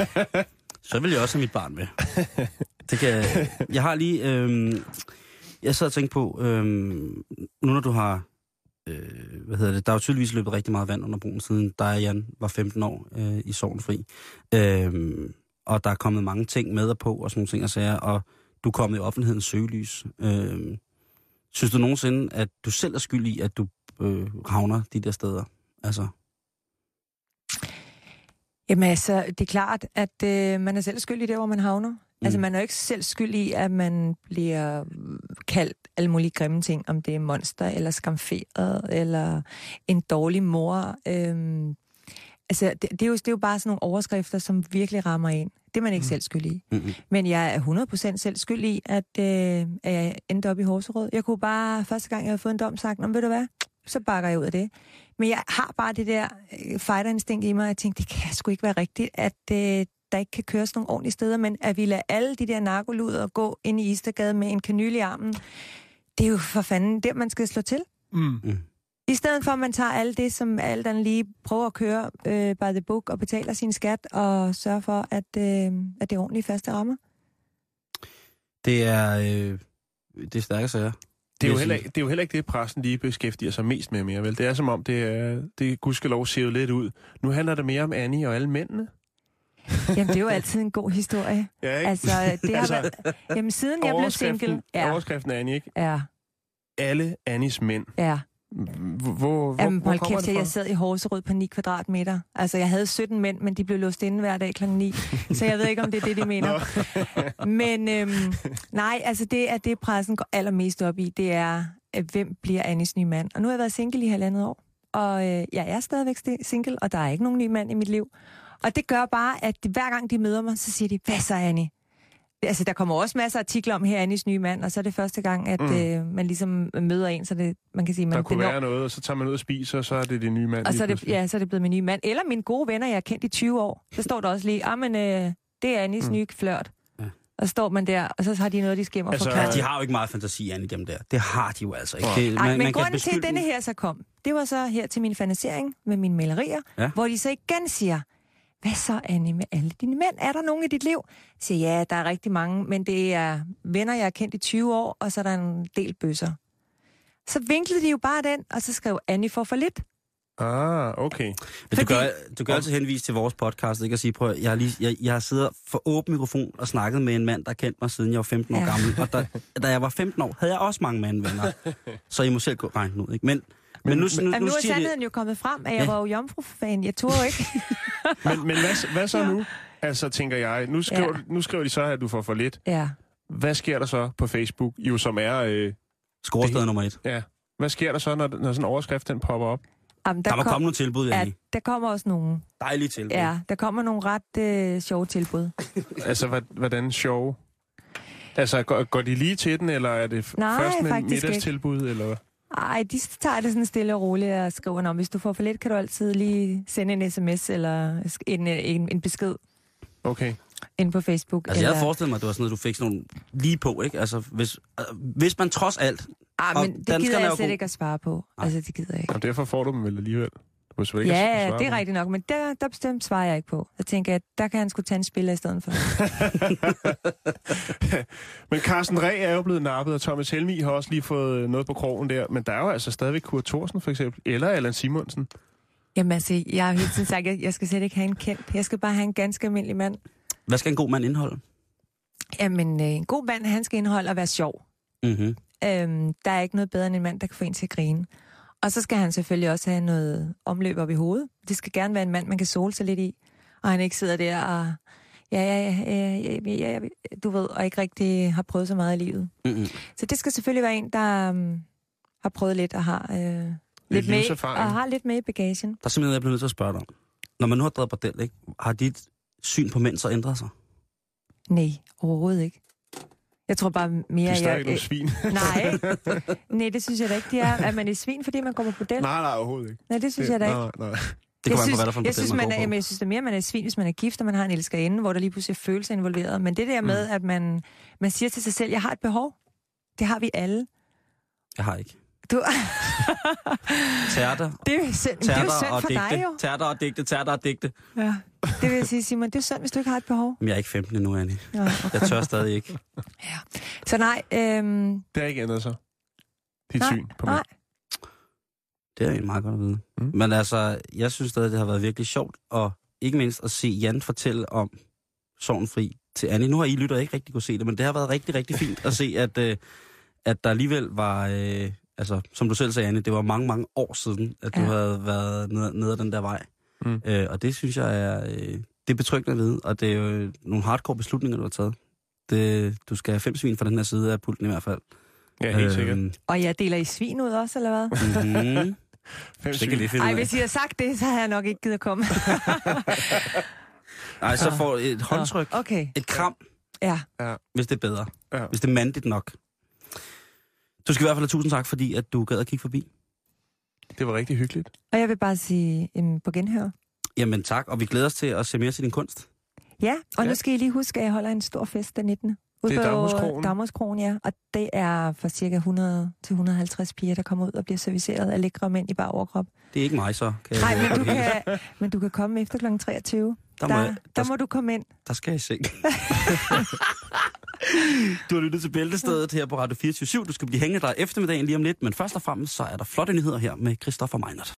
[LAUGHS] så ville jeg også have mit barn med. Det kan, jeg har lige... Øh, jeg sad og tænkte på, øh, nu når du har... Øh, hvad hedder det? Der er jo tydeligvis løbet rigtig meget vand under broen, siden dig og Jan var 15 år øh, i Sovnfri. Øh, og der er kommet mange ting med og på, og sådan nogle ting og sager, og du er kommet i offentlighedens søgelys. Øh, synes du nogensinde, at du selv er skyld i, at du øh, havner de der steder? Altså, Jamen altså, det er klart, at øh, man er selv skyld i det, hvor man havner. Mm. Altså, man er jo ikke selv skyld i, at man bliver kaldt alle mulige grimme ting, om det er monster, eller skamferet, eller en dårlig mor. Øhm, altså, det, det, er jo, det er jo bare sådan nogle overskrifter, som virkelig rammer en. Det er man ikke mm. selv skyld i. mm-mm. Men jeg er 100% selv skyld i, at, øh, at jeg endte op i Horserød. Jeg kunne bare, første gang jeg havde fået en dom, sagt, "Nå, men ved du hvad, så bakker jeg ud af det. Men jeg har bare det der øh, fighterinstinkt i mig, og jeg tænkte, det kan sgu ikke være rigtigt, at øh, der ikke kan køres nogle ordentlige steder, men at vi lader alle de der narkoluder gå ind i Istergade med en kanyl i armen, det er jo for fanden der, man skal slå til. Mm. I stedet for, at man tager alt det, som alt andet lige prøver at køre øh, by the book og betaler sin skat og sørger for, at, øh, at det er ordentligt faste rammer. Det er, øh, det er stærke sager. Det er, jo heller, det er jo heller ikke det, pressen lige beskæftiger sig mest med mere, vel? Det er som om, det er, det gudskelov ser lidt ud. Nu handler det mere om Annie og alle mændene. Jamen, det er jo altid en god historie. Ja, ikke? Altså, det har Altså, været... Jamen, siden jeg blev single... Ja, overskriften er Annie, ikke? ja, Alle Annies mænd. ja. Hvor, hvor, Jamen, hvor kommer kæft, det jeg, fra? jeg sad i Horserød på 9 kvadratmeter. Altså, jeg havde 17 mænd, men de blev låst inde hver dag kl. 9. Så jeg ved ikke, om det er det, de mener. men øhm, nej, altså det er det, pressen går allermest op i. Det er, at hvem bliver Annis nye mand? Og nu har jeg været single i halvandet år. Og øh, jeg er stadigvæk single, og der er ikke nogen ny mand i mit liv. Og det gør bare, at de, hver gang de møder mig, så siger de, hvad så, Annie? Altså, der kommer også masser af artikler om her, Annis nye mand, og så er det første gang, at Mm. øh, man ligesom møder en, så det, man kan sige, man Der kunne når- være noget, og så tager man ud og spiser, og så er det det nye mand. og så er, det, ja, så er det blevet min nye mand. Eller mine gode venner, jeg har kendt i 20 år. Så står der også lige, ah, men øh, det er Annis Mm. nye flørt. Ja. Ja. Og så står man der, og så har de noget, de skimmer Altså, for Ja, de har jo ikke meget fantasi, Annie, dem der. Det har de jo altså ikke. Det, Ej, men grunden til, beskylde at denne her så kom, det var så her til min fanisering med mine malerier, Ja. ja. hvor de så igen siger, hvad så, Annie, med alle dine mænd? Er der nogen i dit liv? Jeg siger, ja, der er rigtig mange, men det er venner, jeg har kendt i 20 år, og så er der en del bøsser. Så vinklede de jo bare den, og så skrev Annie for for lidt. Ah, okay. Men du Fordi- gør, du gør altid henvise til vores podcast, ikke? At sige, prøv, at- jeg har, lige, jeg, jeg har siddet for åben mikrofon og snakket med en mand, der kendte mig siden jeg var 15 år Ja. gammel. Og da, da jeg var 15 år, havde jeg også mange mandvenner. [LAUGHS] Så I må selv gå regne ud, ikke? Men, men, nu, nu, Jamen, nu, nu er siger sandheden jo kommet frem, at jeg Ja. var jo jomfru-fan. Jeg jo ikke. [LAUGHS] Men, men hvad, hvad så nu? Altså, tænker jeg, nu skriver, Ja. nu skriver de så, at du får for lidt. ja. Hvad sker der så på Facebook, jo som er... Øh, det scorestad nummer et. ja. Hvad sker der så, når, når sådan en overskrift den popper op? Jamen, Der må kom- komme nogle tilbud, Ja, der kommer også nogle. Dejlige tilbud. Ja, der kommer nogle ret øh, sjove tilbud. [LAUGHS] Altså, hvad, hvordan sjov? Altså, går, går de lige til den, eller er det Nej, først med middagstilbud, eller hvad? Ej, de tager det sådan stille og roligt og skriver, om hvis du får for lidt, kan du altid lige sende en sms eller en, en, en besked Okay. ind på Facebook. Altså, jeg eller... havde forestillet mig, at det var sådan noget, du fik sådan nogle lige på, ikke? Altså, hvis, øh, hvis man trods alt... ah, men det gider er jeg slet ikke at svare på. Nej. Altså, det gider jeg ikke. Og derfor får du dem vel alligevel. Du selvfølgelig ikke Ja, det er på rigtigt nok, men der, der bestemt svarer jeg ikke på. Jeg tænker, at der kan han skulle tage en spiller i stedet for. [LAUGHS] Men Carsten Reh er jo blevet nappet, og Thomas Helmi har også lige fået noget på krogen der. Men der er jo altså stadigvæk Kurt Thorsen for eksempel, eller Allan Simonsen. Jamen altså, jeg har hele tiden sagt, at jeg skal slet ikke have en kendt. Jeg skal bare have en ganske almindelig mand. Hvad skal en god mand indeholde? Jamen, øh, en god mand, han skal indeholde at være sjov. Mm-hmm. Øhm, der er ikke noget bedre end en mand, der kan få en til at grine. Og så skal han selvfølgelig også have noget omløb op i hovedet. Det skal gerne være en mand, man kan sole sig lidt i. Og han ikke sidder der og... Ja, ja, ja, ja, ja, ja, du ved, og ikke rigtig har prøvet så meget i livet. Mm-hmm. Så det skal selvfølgelig være en, der um, har prøvet lidt og har, øh, lidt, lidt med, og har lidt med i bagagen. Der er simpelthen, jeg bliver nødt til at spørge dig om. Når man nu har drevet bordel, ikke? Har dit syn på mænd så ændret sig? Nej, overhovedet ikke. Jeg tror bare mere, De er stadig jeg... nogle svin. [LAUGHS] nej, nej, det synes jeg da ikke, det er. At man er svin, fordi man kommer på bordel. nej, nej, overhovedet ikke. Nej, det synes jeg da ikke. Nej, nej. Det jeg an på, synes, for en jeg synes, man man går er, på. jamen, jeg synes det er mere, man er svin, hvis man er gift, og man har en elskerinde, hvor der lige pludselig er følelser involveret. Men det der med, Mm. at man, man siger til sig selv, jeg har et behov. Det har vi alle. Jeg har ikke. Du, Tærter, det er synd, det er jo tærter synd og for dig digte. jo. Tærter og digte, tærter og digte. Ja. Det vil jeg sige, Simon, det er synd, hvis du ikke har et behov. Men jeg er ikke 15 endnu, Annie. Ja, okay. Jeg tør stadig ikke. Så nej, øhm, Det har ikke ændret sig. Dit Nej, syn på mig. nej. Det er egentlig meget godt at vide. Mm. Mm. Men altså, jeg synes stadig, det har været virkelig sjovt, og ikke mindst at se Jan fortælle om Sovnfri til Annie. Nu har I lytter ikke rigtig kunne se det, men det har været rigtig, rigtig fint at se, at, øh, at der alligevel var, øh, altså som du selv sagde, Annie, det var mange, mange år siden, at du Ja. havde været nede, nede ad den der vej. Mm. Øh, og det synes jeg er, øh, det er betryggende at vide, og det er jo nogle hardcore beslutninger, du har taget. Det, du skal have fem svin fra den her side af pulten i hvert fald. Ja, helt sikkert. Øhm, og jeg deler i svin ud også, eller hvad? mm-hmm. Fem svin. det Ej, hvis I havde sagt det, så havde jeg nok ikke givet at komme. [LAUGHS] Ej, så får et håndtryk, Okay, et kram, ja. hvis det er bedre. Ja. Hvis det er mandigt nok. Du skal i hvert fald have tusind tak, fordi at du gad at kigge forbi. Det var rigtig hyggeligt. Og jeg vil bare sige um, på genhør. Jamen tak, og vi glæder os til at se mere til din kunst. Ja, og Ja. nu skal I lige huske, at jeg holder en stor fest den 19. Ude Det er. Dagmarskroen, ja. Og det er for cirka 100-150 piger, der kommer ud og bliver serviceret af lækre mænd i bare overkrop. Det er ikke mig så. Kan Nej, men du, kan, men du kan komme efter kl. 23. der, må, Der, jeg- der der, må du komme ind. der skal jeg seng. [LAUGHS] du har lyttet til Bæltestedet her på Radio 24 Du skal blive hængende der eftermiddagen lige om lidt, men først og fremmest så er der flotte nyheder her med Christoffer Meinert.